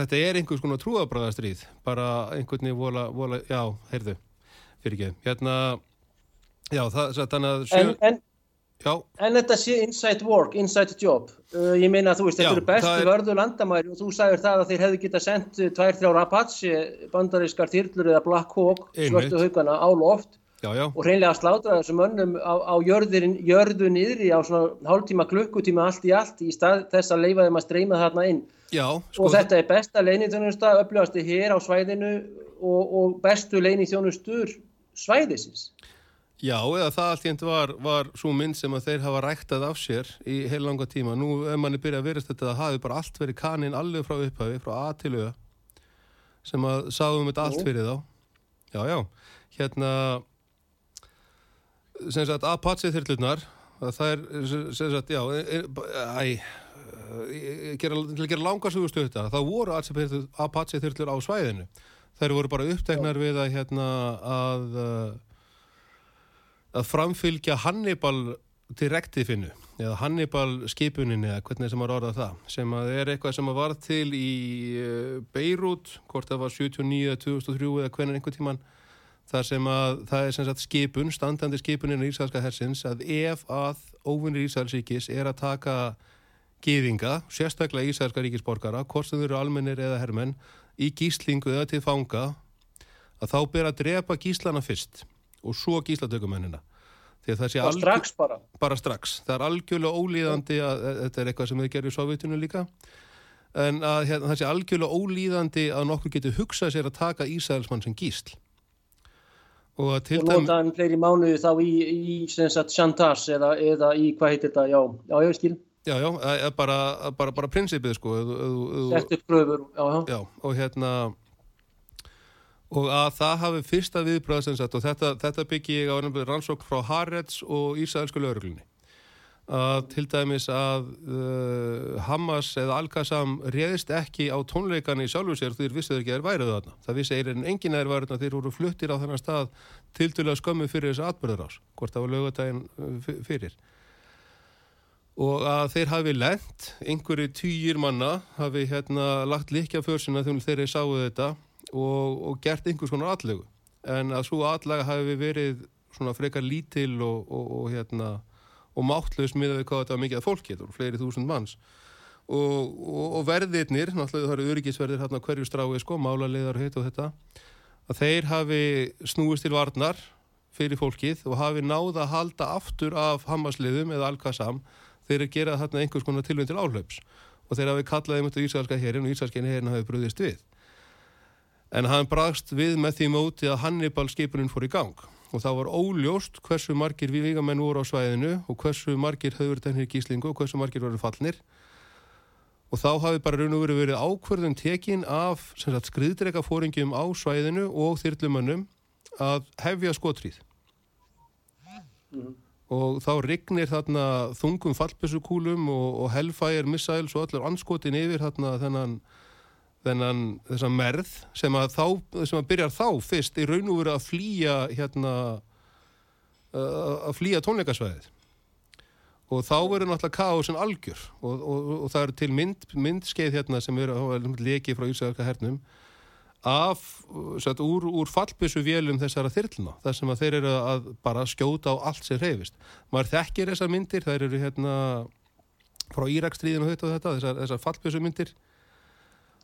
þetta er einhvers konar trúabræðastrýð, bara einhvern veginn vola, vola, já, heyrðu, fyrir ekki. Hérna, já, það, þannig að... Sjö... En, en, en þetta sé inside work, inside job. Uh, ég meina að þú veist, þetta eru bestu er... vörðu landamæri og þú sagður það að þeir hefðu geta sendt tvær, þrjár Apache, bandarískar þýrlur eða Black Hawk, svörtu haugana á loft Já, já. og hreinlega slátra þessum mönnum á, á jörðin, jörðu niðri á svona hálftíma, klukkutíma, allt í allt í stað þess að leifa þeim að streyma þarna inn já, sko og þetta er besta leinithjónusta upplöðasti hér á svæðinu og, og bestu leinithjónustur svæðisins Já, eða það allt endur var, var svo mynd sem að þeir hafa ræktað af sér í heil langa tíma. Nú, ef manni byrja að verast þetta, það hafi bara allt verið kaninn alveg frá upphafi, frá A til Ö sem að sáum þetta allt fyrir þá. Já, já, hérna sem sagt Apache þyrlunar það er sem sagt, já e, e, æ, e, til að gera langarsugustöðu þetta þá voru Apache þyrlur á svæðinu. Þær voru bara upptegnar við að hérna að að framfylgja Hannibal direktifinnu eða Hannibal skipuninni eða hvernig sem að ráða það sem að er eitthvað sem að var til í Beirut hvort það var 79, 2003 eða hvernig einhver tíman þar sem að það er sem sagt skipun, standandi skipunin í Ísælska hersins að ef að óvinnir Ísælsíkis er að taka gýðinga, sérstaklega Ísælska ríkisborgara, hvort sem þau eru almennir eða hermenn, í gíslingu eða til fanga, að þá ber að drepa gíslana fyrst og svo gíslatökumennina. Bara strax bara? Bara strax. Það er algjörlega ólíðandi að, þetta er eitthvað sem þau gerir í Sovjetinu líka, en að hérna, það sé algjörlega ólíðandi að nokkur getur hugsað sér að taka Ísælsmann sem gísl. Og til dæmi... Og nota hann fleiri mánuði þá í, í Chantas eða, eða í, hvað heitir þetta, já, já, ég skil. Já, já, bara, bara, bara prinsipið sko. Sett upp gröfur, já, já. Já, og hérna og að það hafi fyrsta viðbröðsensett og þetta, þetta byggi ég á rannsókn frá Harreds og Ísraelsku lauruglunni að til dæmis að uh, Hamas eða Al-Qassam réðist ekki á tónleikana í sjálfu sér því þeir vissuð ekki að þeir værið þarna. Það vissi eirinn enginn að þeir værið þarna. Þeir voru fluttir á þennan stað til að skömmu fyrir þessu atbyrðarás hvort það var lögadaginn uh, fyrir. Og að þeir hafi lent einhverju týjir manna hafi hérna lagt likja fjörsina þegar þeir sáu þetta og, og gert einhvers konar allegu en að svo allega hafi verið svona frekar lítil og, og, og hérna og máttlaus miða við hvað þetta mikið að fólk getur, fleiri þúsund manns. Og verðirnir, náttúrulega það eru öryggisverðir hérna hverju strái sko, málarleðar heit og þetta að þeir hafi snúist til varnar fyrir fólkið og hafi náða að halda aftur af Hamasliðum eða Al-Qassam þeir eru gerað hérna einhvers konar tilvæg til áhlaups. Og þeir hafi kallaði um þetta Ísælska herin og Ísælska herin hafi bröðist við. En hann bregst við með því móti að Hannibal skipuninn fór í gang og það var óljóst hversu margir vígamenn voru á svæðinu og hversu margir höfður tennir gíslingu og hversu margir voru fallnir og þá hafi bara raun og verið ákverðum tekin af skriðdreika fóringjum á svæðinu og þyrlumönnum að hefja skotrýð mm. og þá rignir þarna þungum fallbessukúlum og, og hellfire missiles og allur anskotin yfir þarna þennan þennan þessan merð sem að, þá, sem að byrjar þá fyrst í raun og veru að flýja hérna að flýja tónleikasvæðið. Og þá verður náttúrulega kásin algjör. Og, og, og það eru til mynd, myndskeið hérna sem eru lekið frá Ísæðarka hernum af, satt, úr, úr fallbissu vélum þessara þyrluna þar sem að þeir eru að bara skjóta á allt sem reyfist. Maður þekkir þessar myndir, þær eru hérna frá Írakstríðinu og þetta, þessar, þessar fallbissu myndir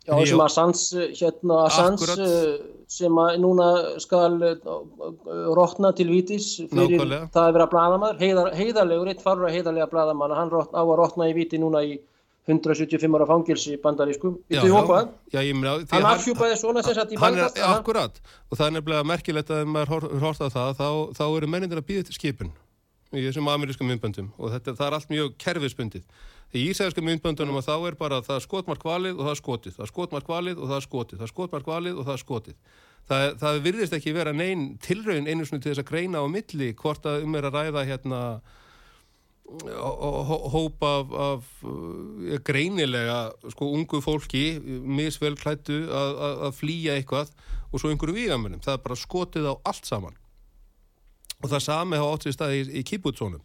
Já, sem Assange, hérna Assange eh, sem að núna skal eh, rótna til vítis fyrir Nákvæmlega. það að vera bladamæður, Heiðar, heiðarlegur, eitt farur að heiðarlega bladamæður, hann rótt, á að rótna í víti núna í 175 ára fangilsi bandarískum? Já, ég meina, hann afhjúpaði svona sem sagt í bandast. Akkurat, og það er nefnilega merkilegt að ef maður horta það, þá, þá eru mennindir að býða til skipun í þessum amerískum myndböndum. Og þetta, það er allt mjög kerfisbundið í ísæðarsku myndböndunum og þá er bara það er skotmark valið og það er skotið það er skotmark valið og það er skotið það er skotmark valið og það er skotið. Það, það virðist ekki vera neyn tilraun einu svona til þess að greina á milli hvort að um er að ræða hérna hópa af, af ja, greinilega sko ungu fólki misvel klættu að, að, að flýja eitthvað og svo einhverju vígamunum það er bara skotið á allt saman. Og það sami hafa átt sér staði í, í kýputsónum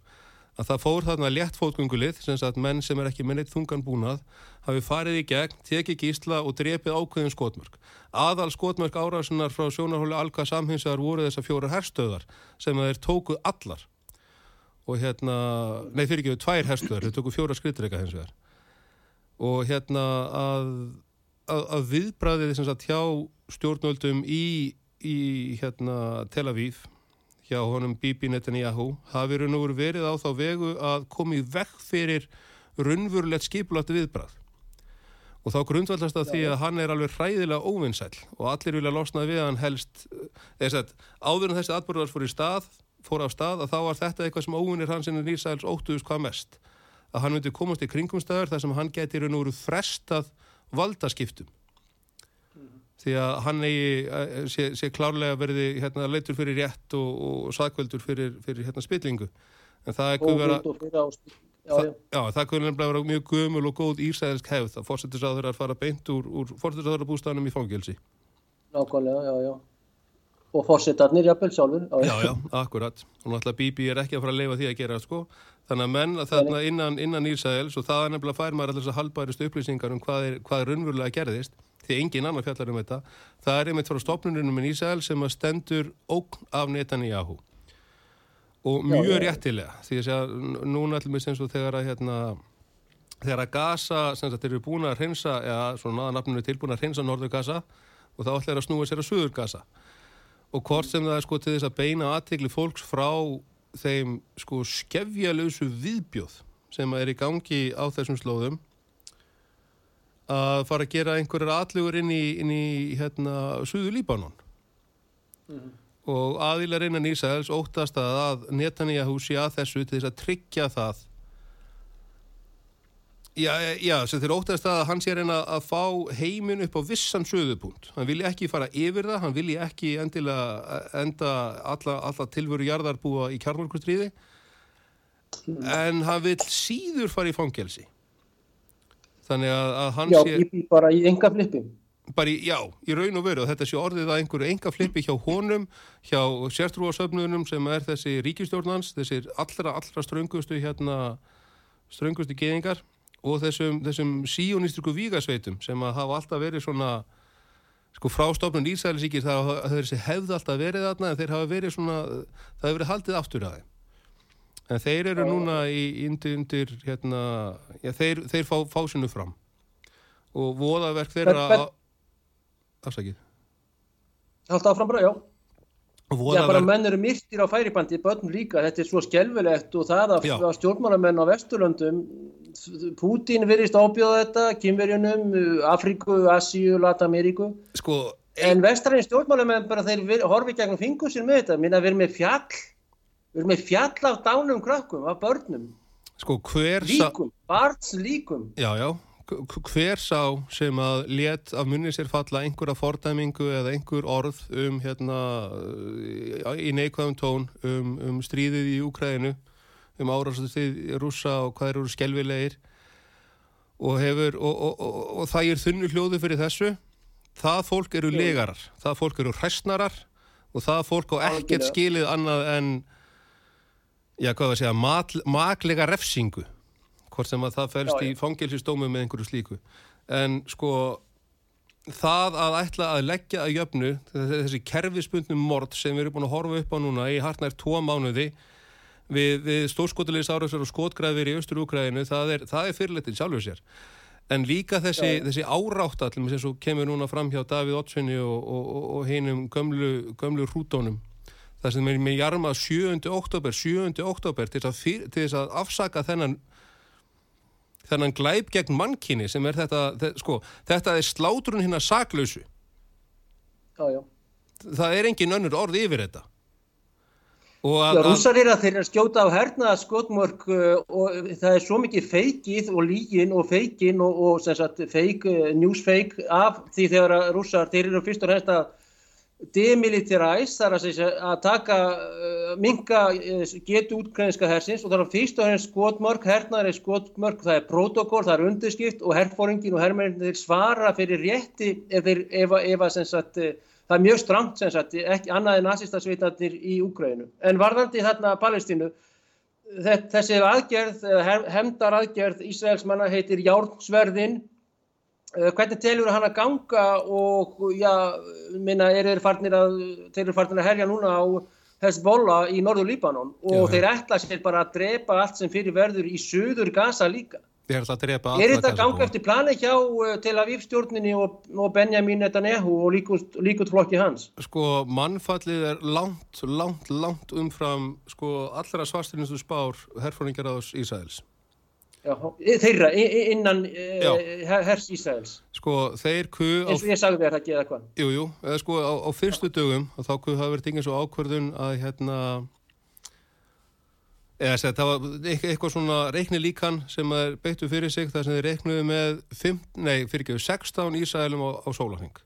að það fór þarna létt fótgöngulið sem að menn sem er ekki minnit þungan búnað hafi farið í gegn, tekið gísla og drepið ákveðin skotmörk. Aðal skotmörk árásunar frá sjónarhóli Alka samhinsar voru þessar fjóra herstöðar sem þeir tókuð allar og hérna, nei fyrir ekki, tvær herstöðar, þeir tókuð fjóra skrittreika hins vegar og hérna að, að, að viðbræðið þess að hjá stjórnöldum í, í hérna Tel Aviv hjá honum Bibi Netanyahu. Hafi raun og verið á þá vegu að komi vekk fyrir runnvurulegt skipulagt viðbrað og þá grundvallast að því að hann er alveg hræðilega óvinnsæl og allir vilja losna við hann helst þess að áður en þessi atbyrðars fór í stað fór á stað að þá var þetta eitthvað sem óvinnir hans innan Ísæls óttuðust hvað mest. Að hann myndi komast í kringumstæður þar sem hann geti raun og veru frestað valdaskiptum því að hann eigi eh, sé, sé klárlega verði hérna, leitur fyrir rétt og, og sakvöldur fyrir, fyrir hérna, spillingu. En það er vera, já, það, já, það kunni nefnilega vera mjög gömul og góð írsæðisk hefð að fórsettisáður að fara beint úr, úr fórsettisáðurabústanum í fangilsi Nákvæmlega, já, já. Og fórsettarnir jafnvel sjálfur Já, já, akkurat. Og náttúrulega Bibi er ekki að fara að leifa því að gera sko. Þannig að menn að þarna innan, innan Írsæðils og það er nefnilega fær maður alltaf halbærist upplýsingar um hvað er, hvað er raunverulega gerðist því engin annar fjallar um þetta. Það er einmitt frá stopnunum í Ísæl sem að stendur ógn af Netanyahu. Og mjög réttilega því að núna allir með sem svo þegar að hérna, þegar að Gaza sem þetta eru búin að hreinsa eða svona náða nafninu tilbúin að hreinsa Norður Gaza og þá ætlar að snúa sér að Suður Gaza. Og hvort sem það er sko til þess að beina aðtegli fólks frá þeim sko skefjalösu viðbjóð sem er í gangi á þessum slóðum að fara að gera einhverjar atlugur inn í, inn í hérna, Suðu Líbanon mm. og aðilar innan Ísæls óttast að, að Netanyahu sé að þessu til þess að tryggja það Já, já, sem þeir óttast að hann sé reyna að fá heiminn upp á vissan söðupunkt. Hann vilja ekki fara yfir það, hann vilja ekki endilega enda alla, alla tilvöru jarðarbúa í kjarnvorkustriði, mm. en hann vil síður fara í fangelsi. Þannig að, að hann já, sé... Já, bara í enga flippi. Bara í, já, í raun og veru og þetta sé orðið að einhverju enga flippi hjá honum, hjá sértrúasöfnunum sem er þessi ríkistjórnans, þessir allra, allra ströngustu hérna, ströngustu geðingar og þessum, þessum síónistriku vígasveitum sem að hafa alltaf verið svona sko frástofnun Ísælisíkir það hefur hefði alltaf verið þarna en þeir hafa verið svona, það hefur verið haldið aftur að þeim en þeir eru núna í undir, undir hérna, já, þeir, þeir fá, fá sinu fram. Og voðaverk þeirra afsakið. Alltaf áfram bara, já. Já, bara menn eru myrtir á færibandi, börn líka, þetta er svo skjálfilegt og það að, að stjórnmálamenn á Vesturlöndum, Pútín virðist ábjóða þetta, Kymverjunum, Afríku, Asíu, Latameríku, sko, en vestræðin stjórnmálamenn bara þeir horfi gegnum fingur sér með þetta, minna erum með fjall, við erum með fjall af dánum krökkum, af börnum, sko, líkum, barns líkum. Já, já. Hver sá sem að let af munni sér falla einhverja fordæmingu eða einhver orð um hérna í neikvæðum tón um, um stríðið í Úkræðinu um árástöðið rúsa og hvað eru skjálfilegir og hefur og, og, og, og það er þunnu hljóðu fyrir þessu. Það fólk eru legarar það fólk eru hræstnarar og það fólk á ekkert skilið annað en já hvað var að segja maklega refsingu. Hvort sem að það fælst í fangilsistómu með einhverju slíku. En sko það að ætla að leggja að jöfnu þessi kerfispundnum mord sem við erum búin að horfa upp á núna í hartnær tvo mánuði við, við stórskotilegis árásar og skotgræðir í Östur-Úkræðinu það er, er fyrirlettin sjálfur sér. En líka þessi, þessi árátt allir sem kemur núna fram hjá Davíð Ottsvinni og, og, og, og heinum gömlu, gömlu hrútónum það sem er með jarma 7. oktober 7. oktober til þess að afsaka þennan þennan glæp gegn mannkinni sem er þetta, þetta sko, þetta er slátrun hinn að saklausu já, já. það er engin önnur orð yfir þetta Já, rússar er að þeir eru skjóta á hernaða skotmörk uh, og það er svo mikið feikið og lígin og feikin og, og feik, uh, newsfake af því þegar að rússar, þeir eru fyrst og hennst að demilitaræs þar að, að taka uh, minga uh, getu útgrænska hersins og það er fyrst og hennst skotmörk, hernaðar er skotmörk, það er protokól, það er undirskipt og herrfóringin og herrmennir þeir svara fyrir rétti ef ef, ef sagt, uh, það er mjög stramt sagt, ekki annað en nazistasveitarnir í Úgrænu. En varðandi þarna Palestínu, þessi aðgerð, hefndar aðgerð Ísraelsmanna heitir Járnsverðin Eh, hvernig telur hann að ganga og já, minna, er þeir farnir að, þeir eru farnir að herja núna á Hezbollah í norður Líbanon og já, þeir ætla sér bara að drepa allt sem fyrir verður í söður Gaza líka. Er þetta að ganga eftir plani hjá eh, Tel Aviv stjórninni og, og Benjamin Netanyahu og líkut flokki hans? Sko mannfallið er langt, langt, langt umfram sko allra svarstilinnstu spár herfóringar ás Ísæls. Já, þeirra innan uh, hers Ísraels. Sko þeir ku eins og ég sagði þér að gera hvað jújú, eða sko á, á fyrstu dögum þá ku hafa verið tingið svo ákvörðun að hérna eða sér, það var eitthvað svona reikni líkan sem er beittu fyrir sig þar sem þeir reiknuðu með 5, nei, fyrir ekki 16 Ísraelum á, á sólaheng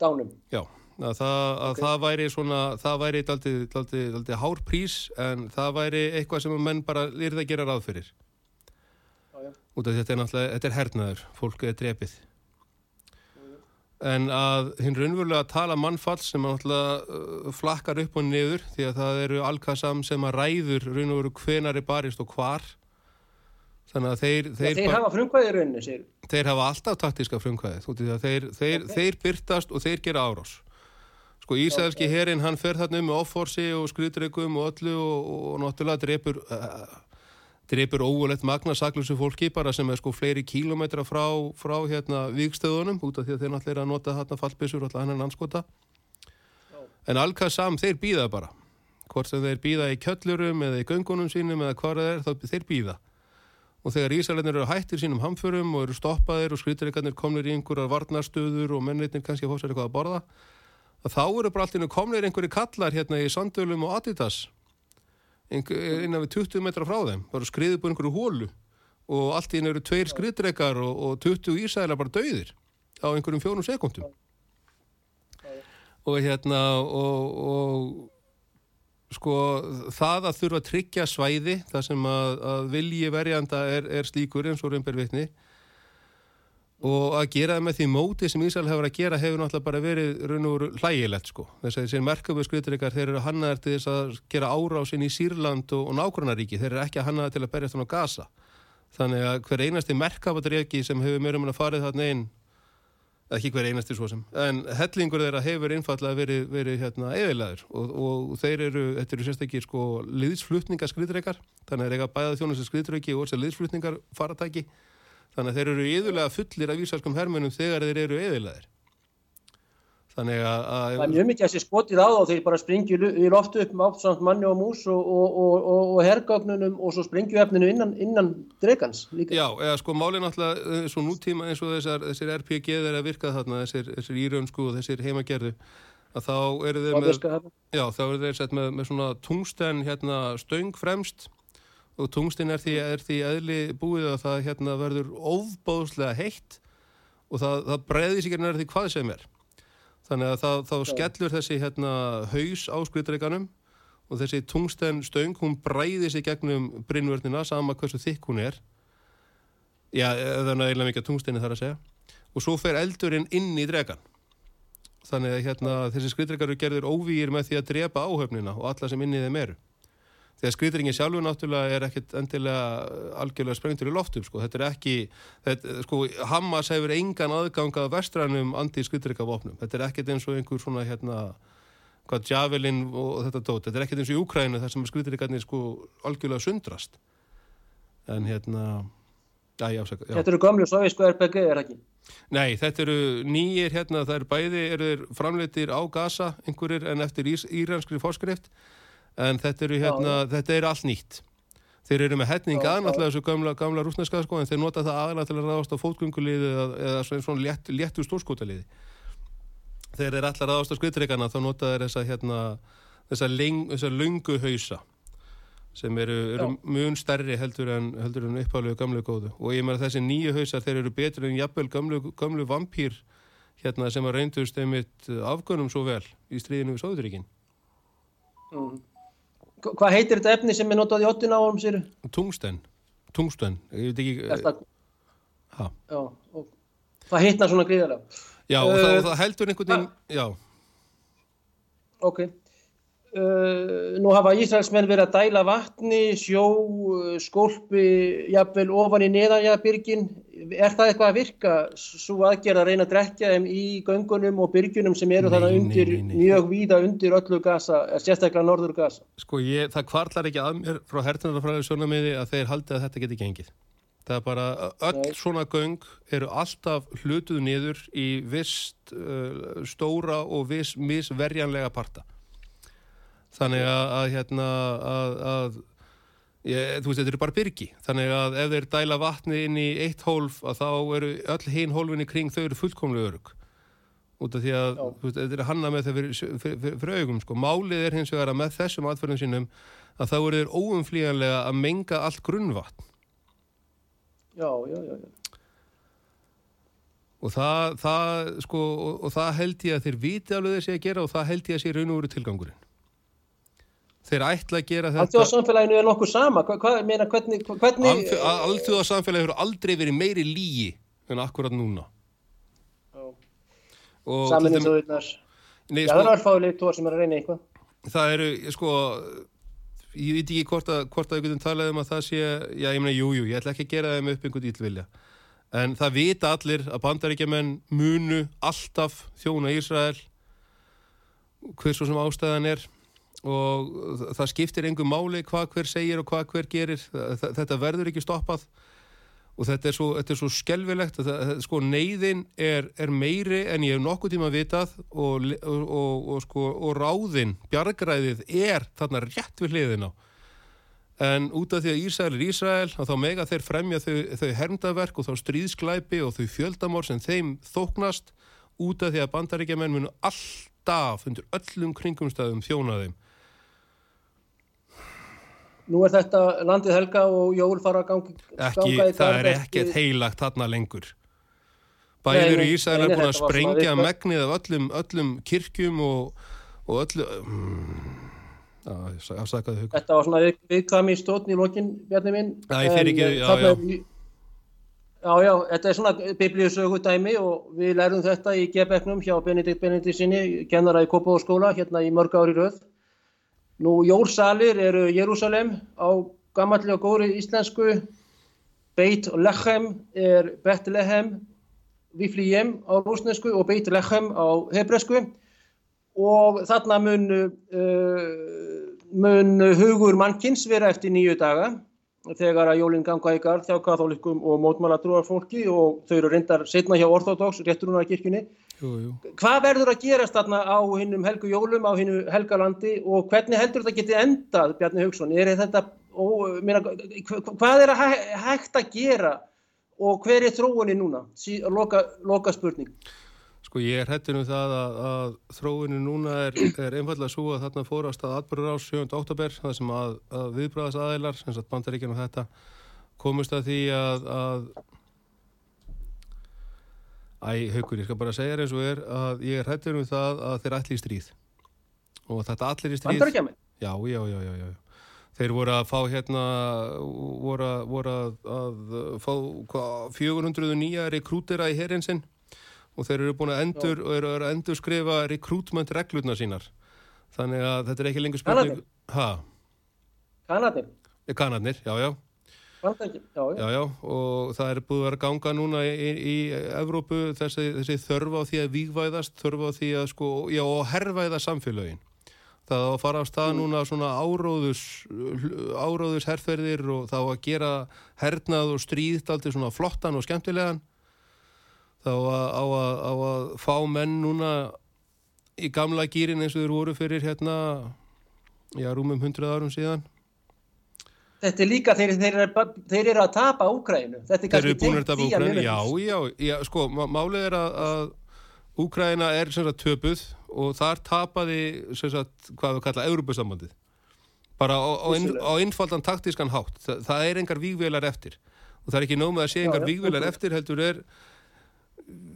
dánum? Já, að, það, að okay. það væri svona það væri aldrei hár prís en það væri eitthvað sem menn bara lirði að gera ráð fyrir út af þetta er náttúrulega, þetta er hernaður. Fólk er drefið en að hinn raunverulega tala mannfall sem náttúrulega uh, flakkar upp og niður því að það eru alkasam sem að ræður raun og veru hvenar er barist og hvar. Þannig að þeir þeir, þeir hafa frumkvæði rauninni sér þeir hafa alltaf taktíska frumkvæði þeir, þeir, okay. þeir byrtast og þeir gera árás. Sko Ísæðski okay. herrin hann fer þarna um með offorsi og skriðdregum og öllu og, og, og náttúrulega drefur uh, dreipur óulegt magna saklusu fólki bara sem er sko fleiri kílometra frá, frá hérna vikstöðunum út af því að þeir náttúrulega er að nota hérna fallbissur alltaf hennan anskota en Al-Qassam þeir býða bara. Hvort sem þeir býða í kjöllurum eða í göngunum sínum eða hvað það er þá þeir býða og þegar Ísraelinir eru hættir sínum hamförum og eru stoppaðir og skrítaríkarnir komnir í einhverjar varnarstöður og mennitnir kannski að fá sér eitthvað að borða þá eru bara alltaf komnir einhverju kallar hérna í Sandölum og Adidas innan við 20 metra frá þeim bara skriðið búin einhverju hólu og allt í hennu eru tveir skriðdrekar og, og 20 Ísraelar bara dauðir á einhverjum fjónum sekundum og hérna og, og sko það að þurfa að tryggja svæði það sem að, að vilji verjanda er, er slíkur eins og raunber vitni og að gera það með því móti sem Ísrael hefur að gera hefur náttúrulega bara verið raun og hlægilegt sko. Þess að þessi merkjöfu skriðdrekar þeir eru hannaðar til þess að gera árásinn í Sýrland og, og nákvæmnaríki þeir eru ekki hannaðar til að berjast hann á gasa þannig að hver einasti merkjöfu sem hefur mjög um að farið þarna einn ekki hver einasti svo sem, en hellingur þeirra hefur einfallega verið, verið hérna eðilaður og, og þeir eru, þetta eru sérstaklega sko liðsflutningaskriðreikar þannig að þeir þannig að þeir eru yðurlega fullir af vísarskum hermunum þegar þeir eru eðilaður Þannig að... Það er mjög mikið að sé skotið á þá þegar bara springju í loftu upp með áttsamt manni og mús og, og, og, og herrgögnunum og svo springju efninu innan, innan dregans líka. Já, eða sko málið náttúrulega svo nútíma eins og þessar, þessir RPG þeir að virka þarna, þessir, þessir íraunsku og þessir heimagerðu, að þá eru þeir með, já, þá eru þeir sett með, með svona tungsten hérna stöng fremst og tungsten er því, er því eðli búið að það hérna verður ofbóðslega heitt og það, það breyðis ekki nærði hvað sem er. Þannig að það, þá skellur þessi hérna, haus á skvitreikanum og þessi tungsten stöng hún bræði sig gegnum brinnvörnina sama hversu þykk hún er. Já, þannig að eiginlega mikið tungstenni þarf að segja. Og svo fer eldurinn inn í dregan þannig að hérna, þessi skvitreikar eru gerður óvígir með því að drepa áhöfnina og alla sem inn í þeim eru Þegar skrýtringin sjálfur náttúrulega er ekkit endilega algjörlega sprengtur í loftum sko. Þetta er ekki, þetta, sko, Hamas hefur engan aðgangað vestrænum anti-skrýtringavopnum. Þetta er ekkit eins og einhver svona hérna, hvað Javelin og þetta dót. Þetta er ekkit eins og í Úkrænu þar sem skrýtringarnir sko algjörlega sundrast. En hérna, já, já, já. Þetta eru gamlu sovísku RPG, er ekki? Nei, þetta eru nýjir hérna, það eru bæði, eru framleitir á Gaza einhverjir en eftir íranskri fórskrift en þetta eru hérna, Já. þetta eru allt nýtt. Þeir eru með hefning aðnáttlega þessu gamla, gamla rúsneska sko en þeir nota það aðnáttlega til að ráðast á fótgönguliði eða, eða svona, létt, léttu stórskótaliði þeir eru allar ráðast á skvitreikana þá nota þeir þessa hérna þessa, leng, þessa lungu hausa sem eru, eru mjög stærri heldur en, heldur en uppháluðu gamlu góðu. Og ég meina þessi nýju hausar þeir eru betur en jafnvel gamlu, gamlu vampýr hérna sem að reyndust einmitt afgönum svo vel í stríðinu við Sóðuríkinn mm. Hvað heitir þetta efni sem er notað í 8 árum sér? Tungsten. Tungsten. Ég veit ekki... Það, já, og það hitnar svona gríðarlega. Já, og uh, það, það heldur einhvern veginn... Já. Ok. Uh, nú hafa Ísraelsmenn verið að dæla vatni, sjó, skólpi, jafnvel ofan í neðanjabyrgin. Er það eitthvað að virka svo aðgerð að reyna að drekja þeim í göngunum og byrgjunum sem eru þarna undir, nei, nei. mjög víða undir öllu gasa, sérstaklega norður gasa? Sko ég, það kvarlar ekki að mér frá hertunarfræðu sjónamiði að þeir haldi að þetta geti gengið. Það er bara, öll nei. svona göng eru alltaf hlutuð niður í vist uh, stóra og viss misverjanlega parta þannig að, að hérna að, að ég, þú veist þetta eru bara byrgi. Þannig að ef þeir dæla vatni inn í eitt hólf að þá eru öll hinn hólfinni kring þau eru fullkomlega örug út af því að veist, þetta er hanna með það fyrir, fyrir, fyrir, fyrir augum sko. málið er hins vegar að með þessum atförðum sínum að þá eru þeir óumflíjanlega að menga allt grunnvatn. Já, já, já, já. Og það, það sko, og, og það held ég að þeir viti alveg þessi að gera og það held ég að sé raun og veru tilgangurinn þeir ætla að gera þetta. Alþjóðarsamfélaginu er nokkuð sama. Alþjóðarsamfélaginu hefur aldrei verið meiri lígi en akkurat núna. Saminni þjóðurnar Já það er alfáðilegt tór sem er að reyna eitthvað. Það eru sko ég veit ekki hvort að hvort að við getum talað um að það sé já ég meina jújú, jú, ég ætla ekki að gera það með upp einhvern ílvilja en það vita allir að bandaríkjaman munu alltaf þjóna Ísrael hversu sem ástæðan er og það skiptir engum máli hvað hver segir og hvað hver gerir. Þetta verður ekki stoppað og þetta er svo, þetta er svo skelvilegt að það, sko, neyðin er, er meiri en ég hef nokkuð tíma vitað og, og, og, sko, og ráðin, bjargræðið er þarna rétt við hliðin á. En út af því að Ísrael er Ísrael þá mega þeir fremja þau, þau hermdaverk og þá stríðsklæpi og þau fjöldamór sem þeim þóknast. Út af því að bandaríkjaman munu alltaf undir öllum kringumstæðum þjóna þeim Nú er þetta landið helga og jól fara að ganga, ekki, í það er ekkert heilagt þarna lengur. Bæður í Ísæl er búin að sprengja megnið af öllum, öllum kirkjum og, og öllum mm, að, þetta var svona viðkami stótn í lokin bjarni minn. Æ, ekki, já, já. já já þetta er svona biblíusögu dæmi og við lærum þetta í Gebeknum hjá Benedikt Benedikt sinni kennara í Kópáskóla hérna í mörg ári röð Nú jórsalir eru Jérúsalem á gammallega góri íslensku, Beit Lechem er Betlehem, Viflijem á rúsnesku og Beit Lechem á hebresku og þarna mun, uh, mun hugur mannkins vera eftir nýju daga. Þegar að jólinn ganga í garð hjá kathólikum og mótmálatrúar fólki og þau eru reyndar setna hjá orthodox rétturunarkirkjunni Jú, jú. Hvað verður að gerast þarna á hinnum helgu jólum, á hinnu helgalandi og hvernig heldur þetta getið endað, Bjarni Haugsson? Er þetta, ó, meina, hvað er að hægt að gera og hver er þróunni núna? Sí, loka, loka spurning. Sko ég er hættin um það að, að þróunni núna er, er einfallega svo að þarna fórast að atbyrður á 7. oktober, það sem að, að viðbræðast aðeilar, sem sagt bandaríkjana þetta, komist að því að, að Æ, haugur, ég skal bara segja eins og er að ég er hættur um það að þeir allir stríð. Og þetta allir stríð Bandaríkjami? Já, já, já, já, já. Þeir voru að fá hérna voru að, voru að fá hva, 409 rekrútera í herinsinn og þeir eru búin að endur eru að endur skrifa rekrútment reglurna sínar. Þannig að þetta er ekki lengur spurning Kanadnir? Kanadnir, já, já Já, já. já, já, og það er búið að ganga núna í, í Evrópu þessi, þessi þörfa á því að vígvæðast, þörfa á því að sko, já, og herrvæða samfélagin. Það á að fara á stað mm. núna svona áróðus, áróðus herrferðir og þá að gera hernað og stríðt aldrei svona flottan og skemmtilegan. Þá að, á, að, á að fá menn núna í gamla gýrin eins og þeir voru fyrir hérna, já, rúmum hundrað árum síðan þetta er líka þeir, þeir, eru, þeir eru að tapa Úkrænu þetta er kannski tengt í að já, já, já, sko, málið er að, að Úkræna er sagt, töpuð og þar tapaði sagt, hvað við kalla Európa-sambandið bara á, á, inn, á innfaldan taktískan hátt. Það, það er engar vígvelar eftir. Og það er ekki nómið að sé engar vígvelar eftir heldur er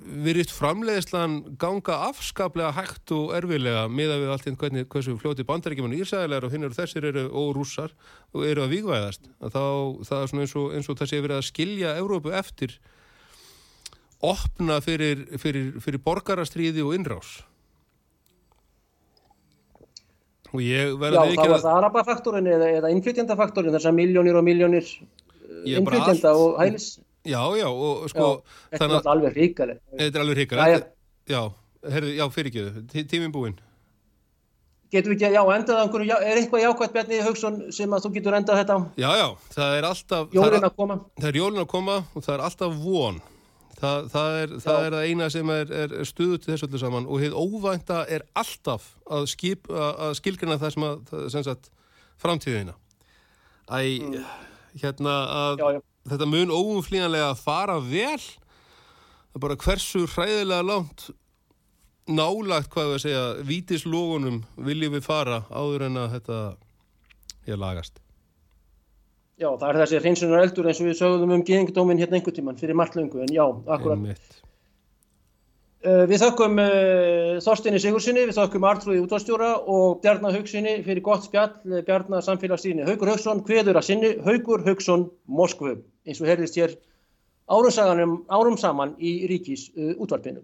virðist framleiðslan ganga afskaplega hægt og erfilega miða við allt einn hvernig hversu fljóti bandaríkjumann Ísæðilegar og hinn eru þessir eru og rússar og eru að vígvæðast. Þá það er svona eins og, eins og það sé verið að skilja Európu eftir opna fyrir, fyrir, fyrir borgarastriði og innrás. Og ég verði ekki að Já, það var það arabafaktorin eða, eða innflytjandafaktorin þessar miljónir og miljónir innflytjanda og hælis Já, já, og sko já, Þetta er alveg ríkalegt Þetta er alveg ríkalegt Já, já, fyrirgjöðu, tíminn búinn. Getur við ekki, já, endað einhverju, er eitthvað jákvæmt Bjarni Haugsson sem að þú getur endað þetta á? Já, já, það er alltaf Jólin að koma. Það er jólin að koma og það er alltaf von. Það, það, er, það er það eina sem er, er stuðu til þessu öllu saman og hefð óvænta er alltaf að, skip, að skilgrina það sem að, sem sagt, framtíðina. Æ, mm. hérna að já, já þetta mun óumflíjanlega að fara vel. Það er bara hversu hræðilega langt nálagt hvað við segja vítislógunum viljum við fara áður en að þetta er lagast. Já, það er þessi hreinsunar eldur eins og við sögum um geðingdómin hérna einhver tíman fyrir marglöngu en já, akkurat. Einmitt. Eh, við þökkum uh, Þorstinni Sigursinni, við þökkum Artrúði útváðstjóra og Bjarnar Haugsinni fyrir gott spjall, eh, Bjarnar samfélagsstýrinni. Haugur Haugsson, hveður að sinni, Haugur Haugsson, Moskvu, eins og herðist hér árum, saman, árum saman í ríkis útvarpinu.